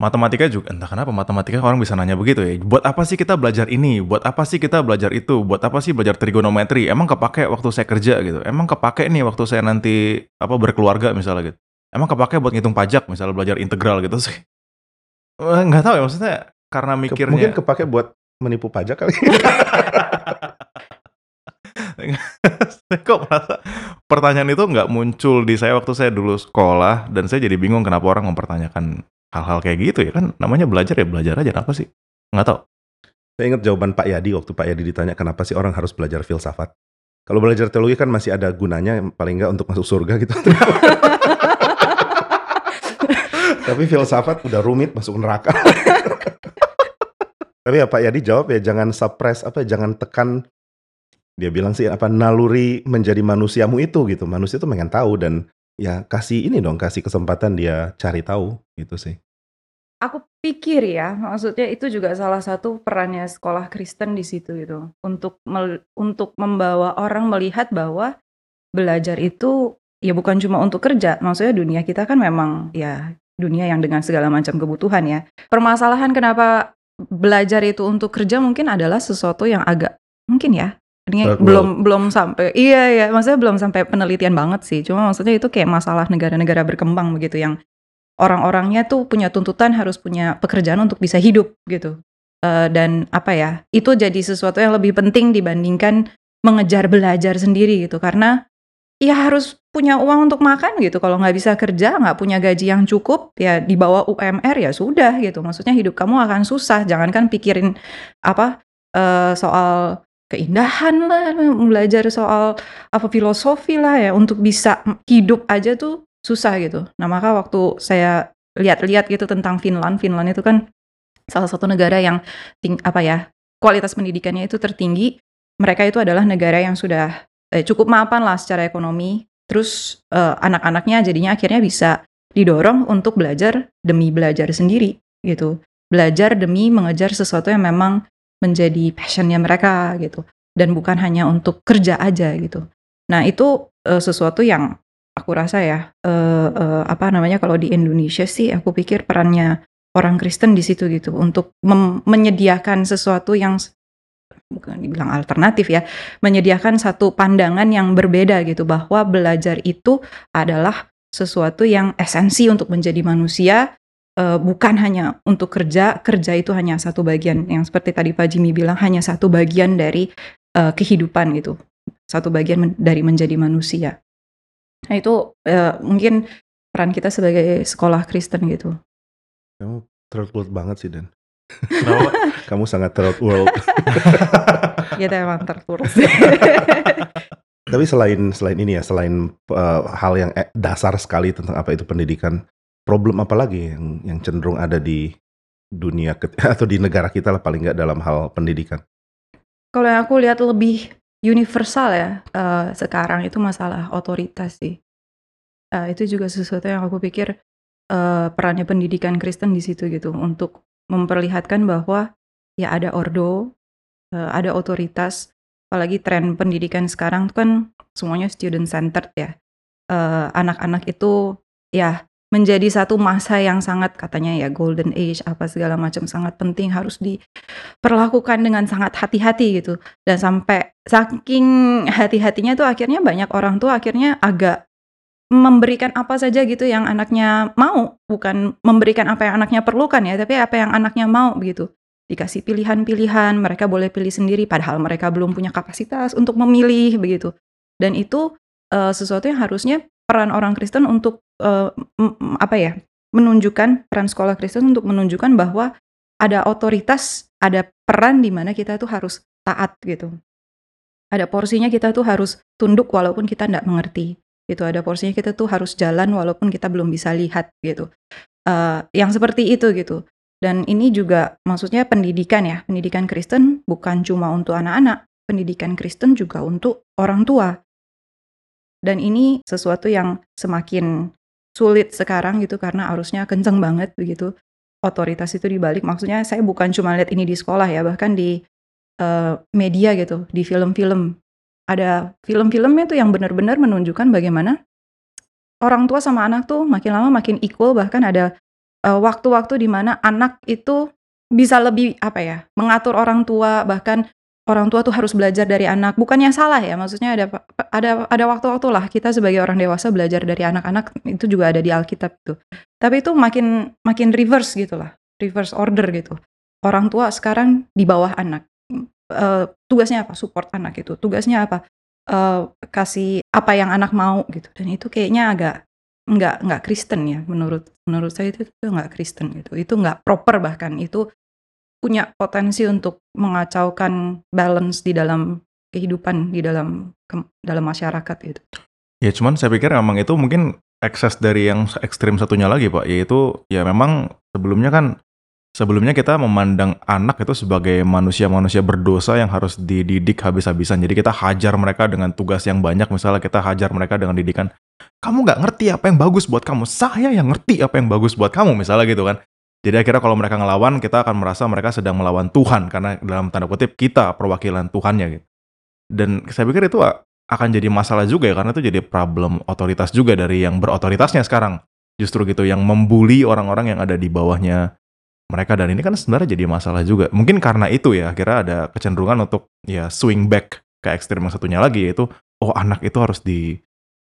matematika juga, entah kenapa matematika orang bisa nanya begitu ya. Buat apa sih kita belajar ini? Buat apa sih kita belajar itu? Buat apa sih belajar trigonometri? Emang kepake waktu saya kerja gitu? Emang kepake nih waktu saya nanti apa berkeluarga misalnya gitu? Emang kepake buat ngitung pajak misalnya belajar integral gitu sih? [LAUGHS] Nggak tahu ya maksudnya karena mikirnya Mungkin kepake buat menipu pajak kali. [LAUGHS] [LAUGHS] saya kok merasa pertanyaan itu nggak muncul di saya waktu saya dulu sekolah dan saya jadi bingung kenapa orang mempertanyakan hal-hal kayak gitu ya kan namanya belajar ya belajar aja apa sih nggak tahu Saya ingat jawaban Pak Yadi waktu Pak Yadi ditanya kenapa sih orang harus belajar filsafat. Kalau belajar teologi kan masih ada gunanya paling nggak untuk masuk surga gitu. [LAUGHS] Tapi filsafat udah rumit masuk neraka. [LAUGHS] Tapi ya Pak Yadi jawab ya jangan suppress apa ya, jangan tekan dia bilang sih apa naluri menjadi manusiamu itu gitu. Manusia itu pengen tahu dan ya kasih ini dong kasih kesempatan dia cari tahu gitu sih. Aku pikir ya, maksudnya itu juga salah satu perannya sekolah Kristen di situ gitu. Untuk mel- untuk membawa orang melihat bahwa belajar itu ya bukan cuma untuk kerja. Maksudnya dunia kita kan memang ya dunia yang dengan segala macam kebutuhan ya. Permasalahan kenapa belajar itu untuk kerja mungkin adalah sesuatu yang agak mungkin ya. Ini Third belum belum sampai iya ya, maksudnya belum sampai penelitian banget sih. Cuma maksudnya itu kayak masalah negara-negara berkembang begitu yang orang-orangnya tuh punya tuntutan harus punya pekerjaan untuk bisa hidup gitu. Uh, dan apa ya, itu jadi sesuatu yang lebih penting dibandingkan mengejar belajar sendiri gitu. Karena ya harus punya uang untuk makan gitu. Kalau nggak bisa kerja, nggak punya gaji yang cukup, ya di bawah UMR ya sudah gitu. Maksudnya hidup kamu akan susah. Jangankan pikirin apa uh, soal keindahan lah, belajar soal apa filosofi lah ya untuk bisa hidup aja tuh susah gitu. Nah maka waktu saya lihat-lihat gitu tentang Finland, Finland itu kan salah satu negara yang ting apa ya kualitas pendidikannya itu tertinggi. Mereka itu adalah negara yang sudah eh, cukup mapan lah secara ekonomi. Terus eh, anak-anaknya jadinya akhirnya bisa didorong untuk belajar demi belajar sendiri gitu. Belajar demi mengejar sesuatu yang memang menjadi passionnya mereka gitu. Dan bukan hanya untuk kerja aja gitu. Nah itu uh, sesuatu yang aku rasa ya uh, uh, apa namanya kalau di Indonesia sih aku pikir perannya orang Kristen di situ gitu. Untuk menyediakan sesuatu yang bukan dibilang alternatif ya, menyediakan satu pandangan yang berbeda gitu. Bahwa belajar itu adalah sesuatu yang esensi untuk menjadi manusia uh, bukan hanya untuk kerja, kerja itu hanya satu bagian yang seperti tadi Pak Jimmy bilang hanya satu bagian dari uh, kehidupan gitu, satu bagian men dari menjadi manusia. Nah itu uh, mungkin peran kita sebagai sekolah Kristen gitu. Kamu third world banget sih Dan. [LAUGHS] Kamu sangat third world. [LAUGHS] Kita emang third world. [LAUGHS] Tapi selain selain ini ya, selain uh, hal yang dasar sekali tentang apa itu pendidikan, problem apa lagi yang yang cenderung ada di dunia [LAUGHS] atau di negara kita lah paling nggak dalam hal pendidikan? Kalau yang aku lihat lebih universal ya uh, sekarang itu masalah otoritas sih. Uh, itu juga sesuatu yang aku pikir uh, perannya pendidikan Kristen di situ gitu untuk memperlihatkan bahwa ya ada ordo, uh, ada otoritas. Apalagi tren pendidikan sekarang tuh kan semuanya student centered ya. Anak-anak uh, itu ya menjadi satu masa yang sangat katanya ya golden age apa segala macam sangat penting harus diperlakukan dengan sangat hati-hati gitu. Dan sampai saking hati-hatinya tuh akhirnya banyak orang tuh akhirnya agak memberikan apa saja gitu yang anaknya mau bukan memberikan apa yang anaknya perlukan ya tapi apa yang anaknya mau begitu dikasih pilihan-pilihan mereka boleh pilih sendiri padahal mereka belum punya kapasitas untuk memilih begitu. Dan itu uh, sesuatu yang harusnya peran orang Kristen untuk uh, apa ya menunjukkan peran sekolah Kristen untuk menunjukkan bahwa ada otoritas, ada peran di mana kita tuh harus taat gitu. Ada porsinya kita tuh harus tunduk walaupun kita tidak mengerti. Gitu. Ada porsinya kita tuh harus jalan walaupun kita belum bisa lihat gitu. Uh, yang seperti itu gitu. Dan ini juga maksudnya pendidikan ya, pendidikan Kristen bukan cuma untuk anak-anak, pendidikan Kristen juga untuk orang tua. Dan ini sesuatu yang semakin sulit sekarang gitu karena arusnya kenceng banget begitu. Otoritas itu dibalik, maksudnya saya bukan cuma lihat ini di sekolah ya, bahkan di uh, media gitu, di film-film. Ada film-filmnya tuh yang benar-benar menunjukkan bagaimana orang tua sama anak tuh makin lama makin equal, bahkan ada uh, waktu-waktu di mana anak itu bisa lebih apa ya, mengatur orang tua, bahkan orang tua tuh harus belajar dari anak. Bukannya salah ya, maksudnya ada ada ada waktu-waktu lah kita sebagai orang dewasa belajar dari anak-anak itu juga ada di Alkitab tuh. Tapi itu makin makin reverse gitu lah, reverse order gitu. Orang tua sekarang di bawah anak. Uh, tugasnya apa? Support anak itu. Tugasnya apa? Uh, kasih apa yang anak mau gitu. Dan itu kayaknya agak nggak nggak Kristen ya menurut menurut saya itu itu nggak Kristen gitu. Itu nggak proper bahkan itu punya potensi untuk mengacaukan balance di dalam kehidupan di dalam ke, dalam masyarakat gitu. Ya cuman saya pikir memang itu mungkin ekses dari yang ekstrim satunya lagi pak, yaitu ya memang sebelumnya kan sebelumnya kita memandang anak itu sebagai manusia-manusia berdosa yang harus dididik habis-habisan. Jadi kita hajar mereka dengan tugas yang banyak, misalnya kita hajar mereka dengan didikan, kamu nggak ngerti apa yang bagus buat kamu, saya yang ngerti apa yang bagus buat kamu, misalnya gitu kan. Jadi akhirnya kalau mereka ngelawan, kita akan merasa mereka sedang melawan Tuhan karena dalam tanda kutip kita perwakilan Tuhannya gitu. Dan saya pikir itu akan jadi masalah juga ya karena itu jadi problem otoritas juga dari yang berotoritasnya sekarang. Justru gitu yang membuli orang-orang yang ada di bawahnya mereka dan ini kan sebenarnya jadi masalah juga. Mungkin karena itu ya akhirnya ada kecenderungan untuk ya swing back ke ekstrem yang satunya lagi yaitu oh anak itu harus di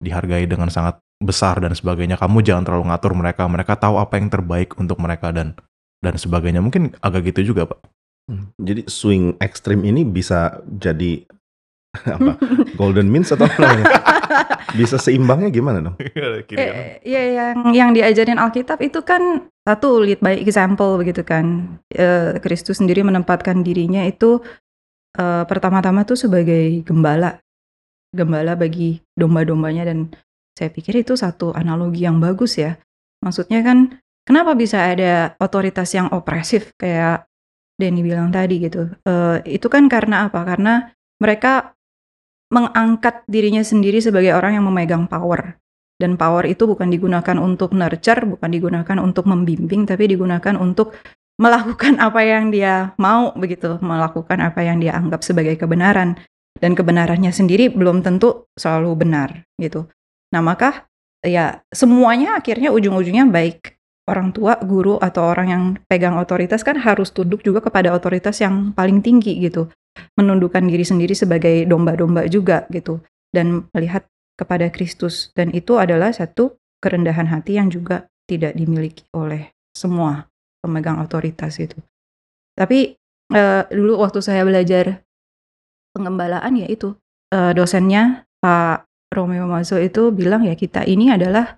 dihargai dengan sangat besar dan sebagainya. Kamu jangan terlalu ngatur mereka. Mereka tahu apa yang terbaik untuk mereka dan dan sebagainya. Mungkin agak gitu juga, Pak. Hmm, jadi swing ekstrim ini bisa jadi [LAUGHS] apa? Golden means atau apa namanya? [LAUGHS] Bisa seimbangnya gimana dong? [LAUGHS] Eh, ya yang yang diajarin Alkitab itu kan satu lead by example begitu kan. Eh, Kristus sendiri menempatkan dirinya itu eh, pertama-tama tuh sebagai gembala, gembala bagi domba-dombanya dan saya pikir itu satu analogi yang bagus ya. Maksudnya kan kenapa bisa ada otoritas yang opresif kayak Denny bilang tadi gitu. Eh, itu kan karena apa? Karena mereka mengangkat dirinya sendiri sebagai orang yang memegang power. Dan power itu bukan digunakan untuk nurture, bukan digunakan untuk membimbing, tapi digunakan untuk melakukan apa yang dia mau begitu, melakukan apa yang dia anggap sebagai kebenaran. Dan kebenarannya sendiri belum tentu selalu benar gitu. Nah, maka ya semuanya akhirnya ujung-ujungnya baik. Orang tua, guru atau orang yang pegang otoritas kan harus tunduk juga kepada otoritas yang paling tinggi gitu. Menundukkan diri sendiri sebagai domba-domba juga gitu. Dan melihat kepada Kristus. Dan itu adalah satu kerendahan hati yang juga tidak dimiliki oleh semua pemegang otoritas itu. Tapi eh, dulu waktu saya belajar pengembalaan ya itu eh, dosennya Pak Romeo Mazo itu bilang ya kita ini adalah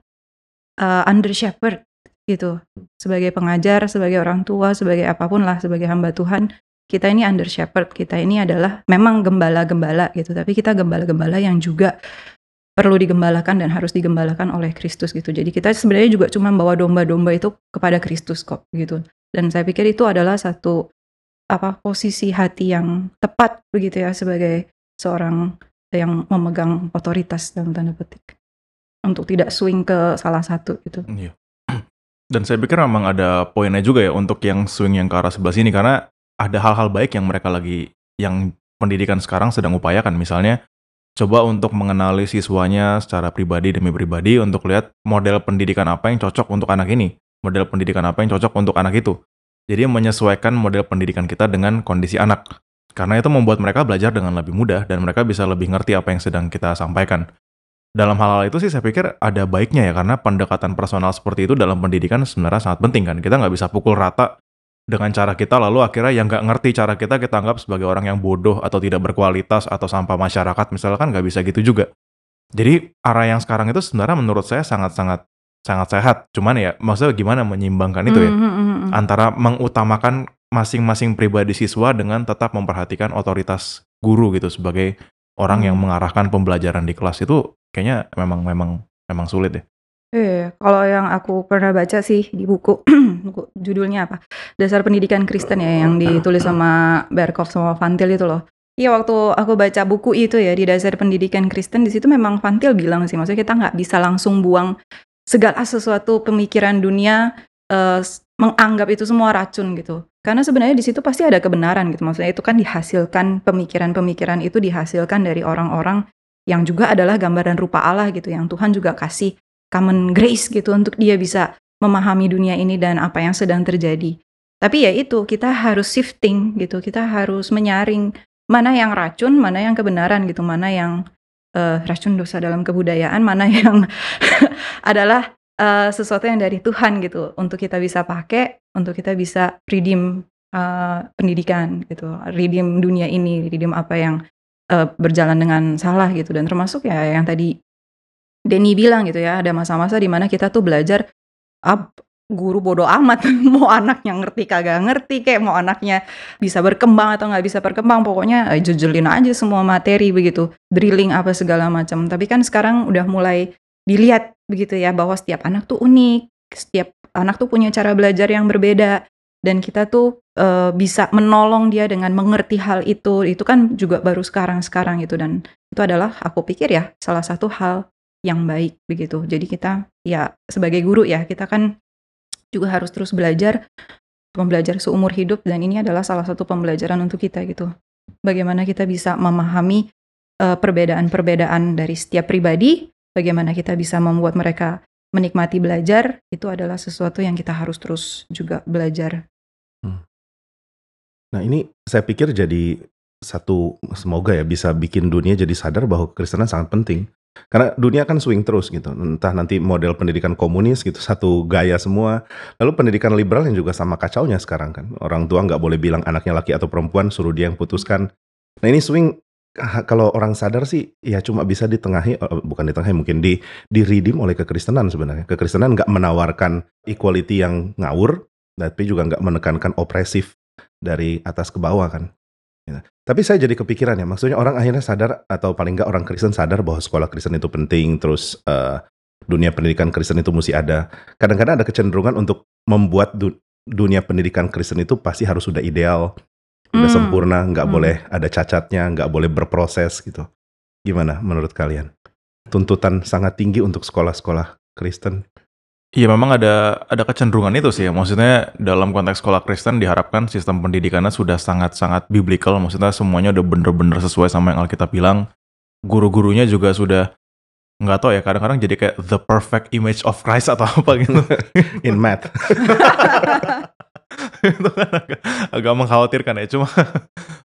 eh, under shepherd gitu sebagai pengajar, sebagai orang tua, sebagai apa pun lah, sebagai hamba Tuhan kita ini under shepherd, kita ini adalah memang gembala-gembala gitu, tapi kita gembala-gembala yang juga perlu digembalakan dan harus digembalakan oleh Kristus gitu. Jadi kita sebenarnya juga cuma bawa domba-domba itu kepada Kristus kok gitu. Dan saya pikir itu adalah satu apa posisi hati yang tepat begitu ya sebagai seorang yang memegang otoritas dalam tanda petik untuk tidak swing ke salah satu gitu. Iya. [CLEARS THROAT] Dan saya pikir memang ada poinnya juga ya untuk yang swing yang ke arah sebelah sini karena ada hal-hal baik yang mereka lagi yang pendidikan sekarang sedang upayakan misalnya coba untuk mengenali siswanya secara pribadi demi pribadi untuk lihat model pendidikan apa yang cocok untuk anak ini model pendidikan apa yang cocok untuk anak itu jadi menyesuaikan model pendidikan kita dengan kondisi anak karena itu membuat mereka belajar dengan lebih mudah dan mereka bisa lebih ngerti apa yang sedang kita sampaikan dalam hal-hal itu sih saya pikir ada baiknya ya karena pendekatan personal seperti itu dalam pendidikan sebenarnya sangat penting kan kita nggak bisa pukul rata dengan cara kita lalu akhirnya yang nggak ngerti cara kita kita anggap sebagai orang yang bodoh atau tidak berkualitas atau sampah masyarakat misalkan nggak bisa gitu juga. Jadi arah yang sekarang itu sebenarnya menurut saya sangat-sangat sangat sehat. Cuman ya maksudnya gimana menyimbangkan itu ya Mm, mm, mm, mm. antara mengutamakan masing-masing pribadi siswa dengan tetap memperhatikan otoritas guru gitu sebagai orang yang Hmm. mengarahkan pembelajaran di kelas itu kayaknya memang memang memang sulit ya. Iya, kalau yang aku pernah baca sih di buku, [CLEARS THROAT] buku judulnya apa? Dasar Pendidikan Kristen ya, yang ditulis sama Berkov sama Fantil itu loh. Iya, waktu aku baca buku itu ya di Dasar Pendidikan Kristen di situ memang Fantil bilang sih, maksudnya kita nggak bisa langsung buang segala sesuatu pemikiran dunia eh, menganggap itu semua racun gitu. Karena sebenarnya di situ pasti ada kebenaran gitu. Maksudnya itu kan dihasilkan pemikiran-pemikiran itu dihasilkan dari orang-orang yang juga adalah gambaran rupa Allah gitu, yang Tuhan juga kasih common grace gitu untuk dia bisa memahami dunia ini dan apa yang sedang terjadi. Tapi ya itu kita harus shifting gitu, kita harus menyaring mana yang racun, mana yang kebenaran gitu, mana yang eh, racun dosa dalam kebudayaan, mana yang [LAUGHS] adalah eh, sesuatu yang dari Tuhan gitu untuk kita bisa pakai, untuk kita bisa redeem eh, pendidikan gitu, redeem dunia ini, redeem apa yang eh, berjalan dengan salah gitu. Dan termasuk ya yang tadi Denny bilang gitu ya, ada masa-masa di mana kita tuh belajar ah, guru bodoh amat [LAUGHS] mau anaknya ngerti kagak ngerti kayak mau anaknya bisa berkembang atau nggak bisa berkembang pokoknya jejelin aja semua materi begitu drilling apa segala macam. Tapi kan sekarang udah mulai dilihat begitu ya bahwa setiap anak tuh unik setiap anak tuh punya cara belajar yang berbeda dan kita tuh eh, bisa menolong dia dengan mengerti hal itu itu kan juga baru sekarang sekarang gitu dan itu adalah aku pikir ya salah satu hal yang baik begitu. Jadi kita ya sebagai guru ya kita kan juga harus terus belajar pembelajar seumur hidup dan ini adalah salah satu pembelajaran untuk kita gitu. Bagaimana kita bisa memahami eh, perbedaan-perbedaan dari setiap pribadi, bagaimana kita bisa membuat mereka menikmati belajar, itu adalah sesuatu yang kita harus terus juga belajar. Nah ini saya pikir jadi satu semoga ya bisa bikin dunia jadi sadar bahwa kekristenan sangat penting. Karena dunia kan swing terus gitu. Entah nanti model pendidikan komunis gitu satu gaya semua. Lalu pendidikan liberal yang juga sama kacaunya sekarang kan. Orang tua nggak boleh bilang anaknya laki atau perempuan, suruh dia yang putuskan. Nah ini swing kalau orang sadar sih ya cuma bisa ditengahi eh, bukan ditengahi mungkin di diridim oleh kekristenan sebenarnya. Kekristenan nggak menawarkan equality yang ngawur, tapi juga nggak menekankan opresif dari atas ke bawah kan. Ya. Tapi saya jadi kepikiran ya, maksudnya orang akhirnya sadar atau paling nggak orang Kristen sadar bahwa sekolah Kristen itu penting, terus uh, dunia pendidikan Kristen itu mesti ada. Kadang-kadang ada kecenderungan untuk membuat du dunia pendidikan Kristen itu pasti harus sudah ideal, sudah Hmm. sempurna, nggak Hmm. boleh ada cacatnya, nggak boleh berproses gitu. Gimana menurut kalian? Tuntutan sangat tinggi untuk sekolah-sekolah Kristen. Iya memang ada ada kecenderungan itu sih ya. Maksudnya dalam konteks sekolah Kristen diharapkan sistem pendidikannya sudah sangat-sangat biblical. Maksudnya semuanya udah bener-bener sesuai sama yang Alkitab bilang. Guru-gurunya juga sudah nggak tahu ya kadang-kadang jadi kayak the perfect image of Christ atau apa gitu. [LAUGHS] In math. [LAUGHS] itu kan agak, agak mengkhawatirkan ya. Cuma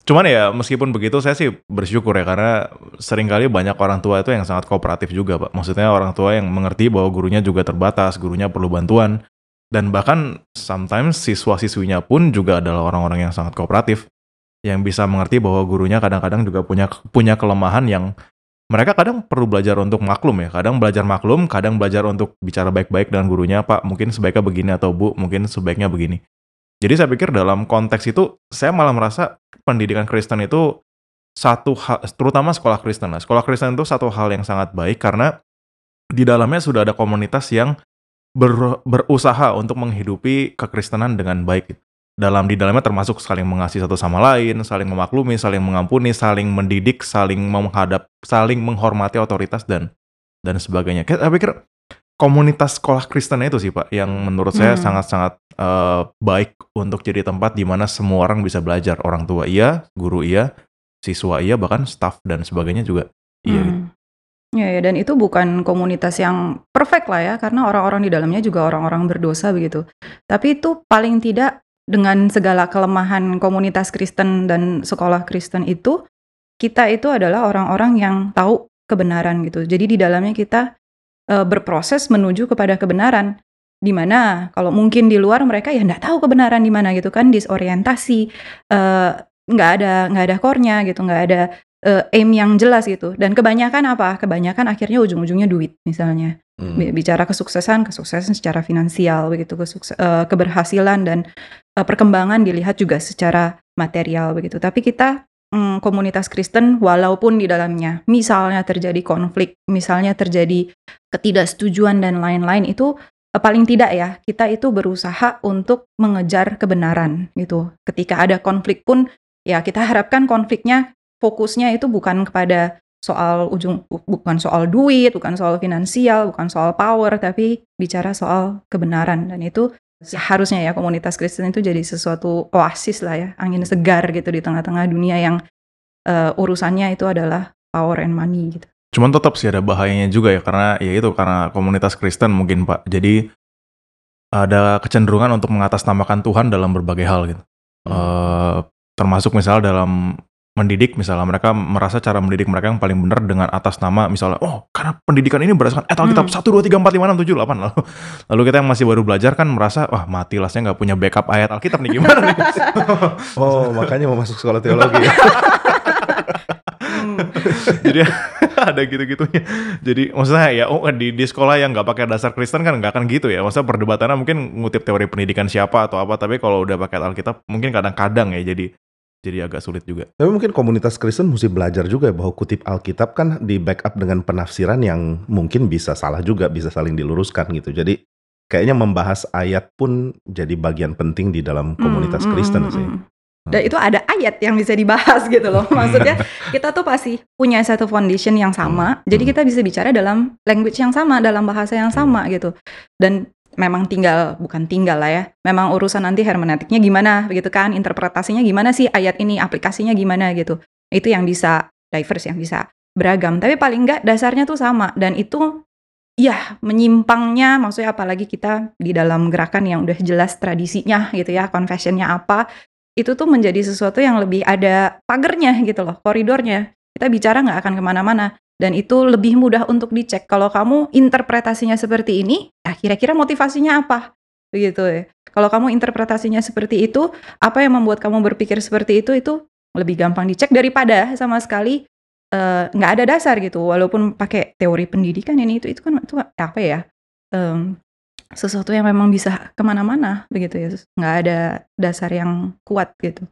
cuman ya meskipun begitu saya sih bersyukur ya karena sering kali banyak orang tua itu yang sangat kooperatif juga pak. Maksudnya orang tua yang mengerti bahwa gurunya juga terbatas, gurunya perlu bantuan. Dan bahkan sometimes siswa-siswinya pun juga adalah orang-orang yang sangat kooperatif. Yang bisa mengerti bahwa gurunya kadang-kadang juga punya punya kelemahan yang mereka kadang perlu belajar untuk maklum ya. Kadang belajar maklum, kadang belajar untuk bicara baik-baik dengan gurunya. Pak, mungkin sebaiknya begini atau Bu, mungkin sebaiknya begini. Jadi saya pikir dalam konteks itu saya malah merasa pendidikan Kristen itu satu hal, terutama sekolah Kristen lah. Sekolah Kristen itu satu hal yang sangat baik karena di dalamnya sudah ada komunitas yang ber- berusaha untuk menghidupi kekristenan dengan baik. Dalam di dalamnya termasuk saling mengasihi satu sama lain, saling memaklumi, saling mengampuni, saling mendidik, saling menghadap, saling menghormati otoritas dan dan sebagainya. Saya pikir komunitas sekolah Kristen itu sih Pak yang menurut saya Hmm. sangat-sangat eh, baik untuk jadi tempat di mana semua orang bisa belajar. Orang tua iya, guru iya, siswa iya, bahkan staff dan sebagainya juga iya. gitu. Hmm. Ya, ya, dan itu bukan komunitas yang perfect lah ya, karena orang-orang di dalamnya juga orang-orang berdosa begitu. Tapi itu paling tidak dengan segala kelemahan komunitas Kristen dan sekolah Kristen itu, kita itu adalah orang-orang yang tahu kebenaran gitu. Jadi di dalamnya kita eh, berproses menuju kepada kebenaran. Di mana kalau mungkin di luar mereka ya nggak tahu kebenaran di mana gitu kan, disorientasi, eh, nggak ada nggak ada core-nya gitu, nggak ada eh, aim yang jelas gitu. Dan kebanyakan apa? Kebanyakan akhirnya ujung-ujungnya duit misalnya. Hmm. Bi- Bicara kesuksesan, kesuksesan secara finansial begitu, kesukse- eh, keberhasilan dan eh, perkembangan dilihat juga secara material begitu. Tapi kita mm, komunitas Kristen walaupun di dalamnya misalnya terjadi konflik, misalnya terjadi ketidaksetujuan dan lain-lain itu eh, paling tidak ya kita itu berusaha untuk mengejar kebenaran gitu. Ketika ada konflik pun ya kita harapkan konfliknya fokusnya itu bukan kepada soal ujung bu- bukan soal duit, bukan soal finansial, bukan soal power, tapi bicara soal kebenaran dan itu harusnya ya komunitas Kristen itu jadi sesuatu oasis lah ya, angin segar gitu di tengah-tengah dunia yang eh, urusannya itu adalah power and money gitu. Cuman tetap sih ada bahayanya juga ya karena ya itu karena komunitas Kristen mungkin Pak. Jadi ada kecenderungan untuk mengatasnamakan Tuhan dalam berbagai hal gitu. Eh, termasuk misalnya dalam mendidik misalnya mereka merasa cara mendidik mereka yang paling benar dengan atas nama misalnya oh karena pendidikan ini berdasarkan eh Alkitab Hmm. 1 2 3 4 5 6 7 8 lalu lalu kita yang masih baru belajar kan merasa wah mati lah saya nggak punya backup ayat Alkitab nih gimana nih [LAUGHS] Oh, makanya mau masuk sekolah teologi. ya? [LAUGHS] Hmm. jadi [LAUGHS] ada gitu-gitunya jadi maksudnya ya oh di, di sekolah yang nggak pakai dasar Kristen kan nggak akan gitu ya maksudnya perdebatannya mungkin ngutip teori pendidikan siapa atau apa tapi kalau udah pakai Alkitab mungkin kadang-kadang ya jadi jadi agak sulit juga Tapi mungkin komunitas Kristen mesti belajar juga ya bahwa kutip Alkitab kan di backup dengan penafsiran yang mungkin bisa salah juga, bisa saling diluruskan gitu. Jadi kayaknya membahas ayat pun jadi bagian penting di dalam komunitas Hmm, hmm, Kristen hmm, sih. hmm. Dan itu ada ayat yang bisa dibahas [LAUGHS] gitu loh. [LAUGHS] Maksudnya kita tuh pasti punya satu foundation yang sama. Jadi Hmm. kita bisa bicara dalam language yang sama, dalam bahasa yang sama gitu. Dan memang tinggal bukan tinggal lah ya. Memang urusan nanti hermeneutiknya gimana begitu kan, interpretasinya gimana sih ayat ini, aplikasinya gimana gitu. Itu yang bisa diverse, yang bisa beragam. Tapi paling enggak dasarnya tuh sama dan itu ya menyimpangnya maksudnya apalagi kita di dalam gerakan yang udah jelas tradisinya gitu ya, confessionnya apa, itu tuh menjadi sesuatu yang lebih ada pagernya gitu loh, koridornya. Kita bicara nggak akan ke mana-mana. Dan itu lebih mudah untuk dicek. Kalau kamu interpretasinya seperti ini, ah kira-kira motivasinya apa? Begitu ya. Kalau kamu interpretasinya seperti itu, apa yang membuat kamu berpikir seperti itu, itu lebih gampang dicek daripada sama sekali eh, nggak ada dasar gitu. Walaupun pakai teori pendidikan ini itu itu kan itu apa ya? em, sesuatu yang memang bisa ke mana-mana begitu ya. Nggak ada dasar yang kuat gitu.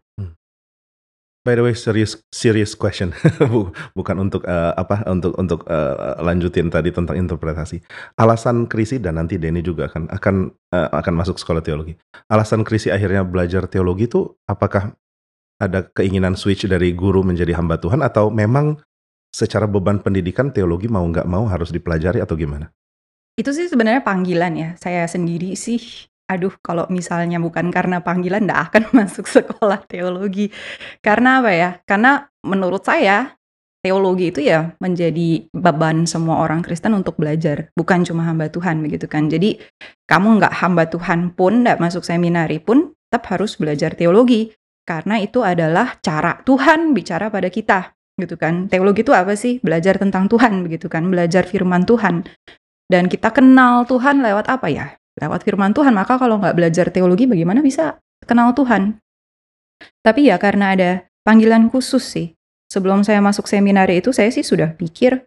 By the way, serious serious question, [LAUGHS] Bu- bukan untuk eh, apa untuk untuk eh, lanjutin tadi tentang interpretasi. Alasan Krisi dan nanti Denny juga akan akan eh, akan masuk sekolah teologi. Alasan Krisi akhirnya belajar teologi itu apakah ada keinginan switch dari guru menjadi hamba Tuhan atau memang secara beban pendidikan teologi mau nggak mau harus dipelajari atau gimana? Itu sih sebenarnya panggilan ya. Saya sendiri sih, aduh kalau misalnya bukan karena panggilan nggak akan [LAUGHS] masuk sekolah teologi. Karena apa ya? Karena menurut saya teologi itu ya menjadi beban semua orang Kristen untuk belajar, bukan cuma hamba Tuhan begitu kan. Jadi kamu nggak hamba Tuhan pun, nggak masuk seminari pun, tetap harus belajar teologi. Karena itu adalah cara Tuhan bicara pada kita gitu kan. Teologi itu apa sih? Belajar tentang Tuhan begitu kan, belajar firman Tuhan. Dan kita kenal Tuhan lewat apa ya? Lewat firman Tuhan. Maka kalau nggak belajar teologi bagaimana bisa kenal Tuhan? Tapi ya karena ada panggilan khusus sih. Sebelum saya masuk seminari itu saya sih sudah pikir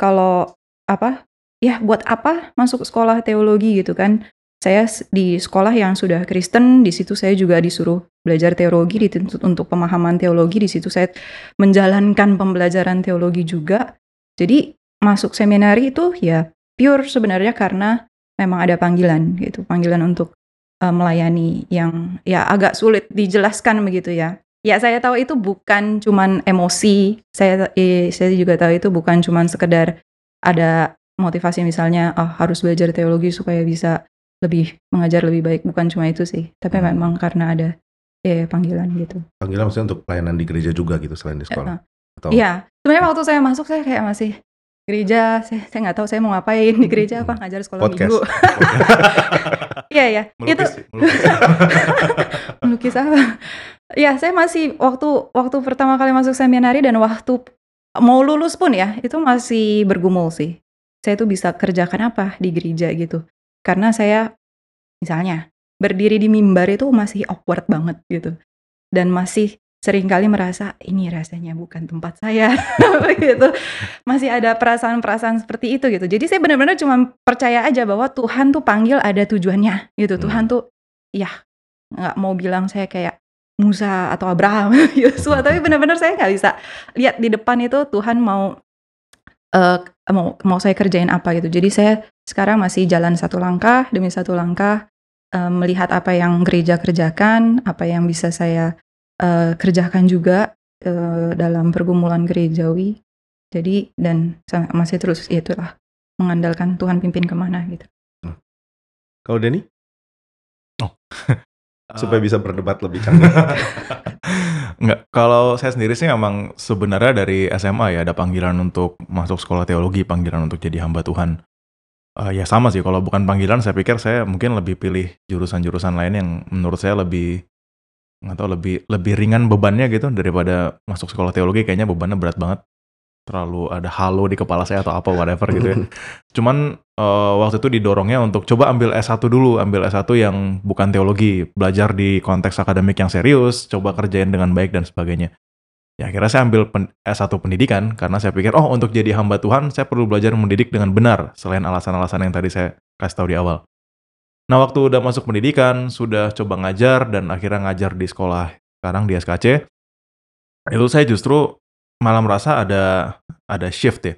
kalau apa? Ya buat apa masuk sekolah teologi gitu kan? Saya di sekolah yang sudah Kristen, di situ saya juga disuruh belajar teologi, dituntut untuk pemahaman teologi, di situ saya menjalankan pembelajaran teologi juga. Jadi masuk seminari itu ya pure sebenarnya karena memang ada panggilan gitu, panggilan untuk eh, melayani yang ya agak sulit dijelaskan begitu ya. Ya saya tahu itu bukan cuman emosi, saya eh, saya juga tahu itu bukan cuman sekedar ada motivasi misalnya oh, harus belajar teologi supaya bisa lebih mengajar lebih baik, bukan cuma itu sih, tapi Hmm. memang karena ada eh, panggilan gitu. Panggilan maksudnya untuk pelayanan di gereja juga gitu selain di sekolah. Atau Iya, sebenarnya waktu saya masuk saya kayak masih gereja, saya saya nggak tahu saya mau ngapain di gereja apa ngajar sekolah podcast. minggu. [LAUGHS] Iya ya, itu [LAUGHS] melukis. melukis apa? Ya saya masih waktu waktu pertama kali masuk seminari dan waktu mau lulus pun ya itu masih bergumul sih. Saya tuh bisa kerjakan apa di gereja gitu. Karena saya misalnya berdiri di mimbar itu masih awkward banget gitu. Dan masih sering kali merasa ini rasanya bukan tempat saya begitu. [LAUGHS] Masih ada perasaan-perasaan seperti itu gitu. Jadi saya benar-benar cuma percaya aja bahwa Tuhan tuh panggil ada tujuannya gitu. Hmm. Tuhan tuh ya nggak mau bilang saya kayak Musa atau Abraham, [LAUGHS] Yosua, tapi benar-benar saya nggak bisa lihat di depan itu Tuhan mau eh, mau mau saya kerjain apa gitu. Jadi saya sekarang masih jalan satu langkah demi satu langkah eh, melihat apa yang gereja kerjakan, apa yang bisa saya eh, kerjakan juga eh, dalam pergumulan gerejawi. Jadi dan masih terus ya itulah mengandalkan Tuhan pimpin ke mana gitu. Kalau Denny Eh, [LAUGHS] supaya bisa berdebat lebih canggih. [LAUGHS] Enggak, kalau saya sendiri sih memang sebenarnya dari SMA ya ada panggilan untuk masuk sekolah teologi, panggilan untuk jadi hamba Tuhan. Eh, ya sama sih, kalau bukan panggilan saya pikir saya mungkin lebih pilih jurusan-jurusan lain yang menurut saya lebih nggak tahu lebih lebih ringan bebannya gitu daripada masuk sekolah teologi kayaknya bebannya berat banget. Terlalu ada halo di kepala saya atau apa whatever gitu ya. [LAUGHS] Cuman eh, waktu itu didorongnya untuk coba ambil S1 dulu, ambil S1 yang bukan teologi, belajar di konteks akademik yang serius, coba kerjain dengan baik dan sebagainya. Ya akhirnya saya ambil pen- S1 pendidikan karena saya pikir oh untuk jadi hamba Tuhan saya perlu belajar mendidik dengan benar selain alasan-alasan yang tadi saya kasih tahu di awal. Nah waktu udah masuk pendidikan, sudah coba ngajar dan akhirnya ngajar di sekolah sekarang di SKC, itu saya justru malah merasa ada ada shift ya.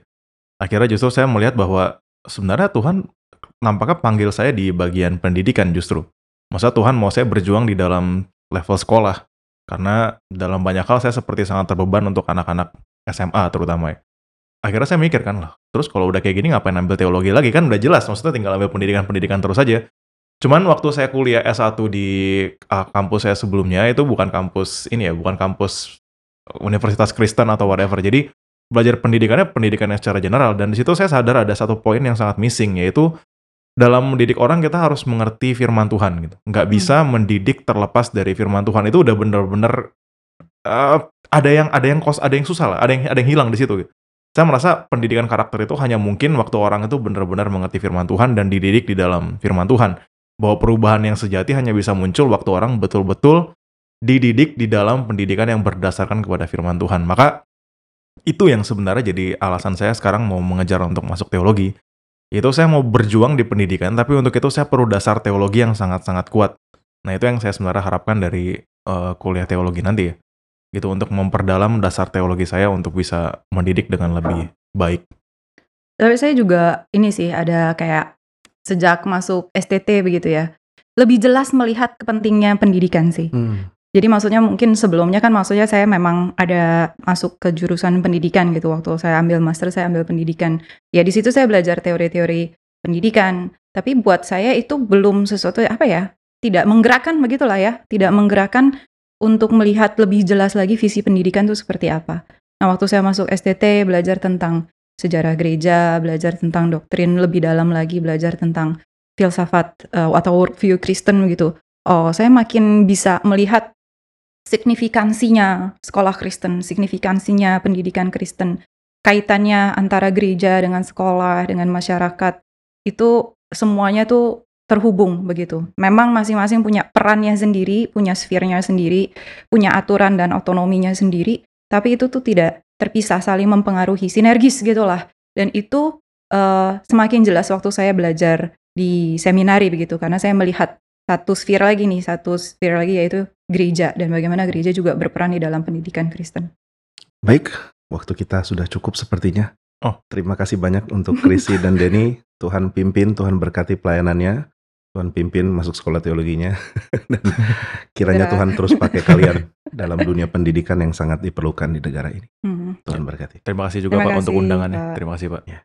Akhirnya justru saya melihat bahwa sebenarnya Tuhan nampaknya panggil saya di bagian pendidikan justru. Masa Tuhan mau saya berjuang di dalam level sekolah. Karena dalam banyak hal saya seperti sangat terbeban untuk anak-anak SMA terutama ya. Akhirnya saya mikir kan lah, terus kalau udah kayak gini ngapain ambil teologi lagi kan udah jelas, maksudnya tinggal ambil pendidikan-pendidikan terus aja. Cuman waktu saya kuliah S1 di ah, kampus saya sebelumnya itu bukan kampus ini ya, bukan kampus universitas Kristen atau whatever. Jadi belajar pendidikannya pendidikannya secara general dan di situ saya sadar ada satu poin yang sangat missing yaitu dalam mendidik orang kita harus mengerti firman Tuhan gitu. Nggak Hmm. bisa mendidik terlepas dari firman Tuhan itu udah bener-bener eh, ada yang ada yang kos ada yang susah lah, ada yang ada yang hilang di situ gitu. saya merasa pendidikan karakter itu hanya mungkin waktu orang itu benar-benar mengerti firman Tuhan dan dididik di dalam firman Tuhan. Bahwa perubahan yang sejati hanya bisa muncul waktu orang betul-betul dididik di dalam pendidikan yang berdasarkan kepada firman Tuhan. Maka itu yang sebenarnya jadi alasan saya sekarang mau mengejar untuk masuk teologi. Itu saya mau berjuang di pendidikan, tapi untuk itu saya perlu dasar teologi yang sangat-sangat kuat. Nah itu yang saya sebenarnya harapkan dari uh, kuliah teologi nanti ya gitu untuk memperdalam dasar teologi saya untuk bisa mendidik dengan lebih baik. Tapi saya juga ini sih ada kayak sejak masuk STT begitu ya, lebih jelas melihat kepentingnya pendidikan sih. Hmm. Jadi maksudnya mungkin sebelumnya kan maksudnya saya memang ada masuk ke jurusan pendidikan gitu waktu saya ambil master saya ambil pendidikan. Ya di situ saya belajar teori-teori pendidikan. Tapi buat saya itu belum sesuatu apa ya? Tidak menggerakkan begitulah ya, tidak menggerakkan untuk melihat lebih jelas lagi visi pendidikan itu seperti apa. Nah, waktu saya masuk STT belajar tentang sejarah gereja, belajar tentang doktrin lebih dalam lagi, belajar tentang filsafat uh, atau worldview Kristen gitu. Oh, saya makin bisa melihat signifikansinya sekolah Kristen, signifikansinya pendidikan Kristen, kaitannya antara gereja dengan sekolah, dengan masyarakat. Itu semuanya tuh terhubung begitu. Memang masing-masing punya perannya sendiri, punya sfernya sendiri, punya aturan dan otonominya sendiri, tapi itu tuh tidak terpisah, saling mempengaruhi, sinergis gitulah. Dan itu uh, semakin jelas waktu saya belajar di seminari begitu, karena saya melihat satu sfer lagi nih, satu sfer lagi yaitu gereja dan bagaimana gereja juga berperan di dalam pendidikan Kristen. Baik, waktu kita sudah cukup sepertinya. Oh, terima kasih banyak untuk Krisi dan Denny. [LAUGHS] Tuhan pimpin, Tuhan berkati pelayanannya. Tuhan pimpin masuk sekolah teologinya [LAUGHS] dan [LAUGHS] kiranya ya. Tuhan terus pakai kalian [LAUGHS] dalam dunia pendidikan yang sangat diperlukan di negara ini. Hmm. Tuhan berkati. Terima kasih juga Terima Pak kasih, untuk undangannya. Pak. Terima kasih Pak. Ya.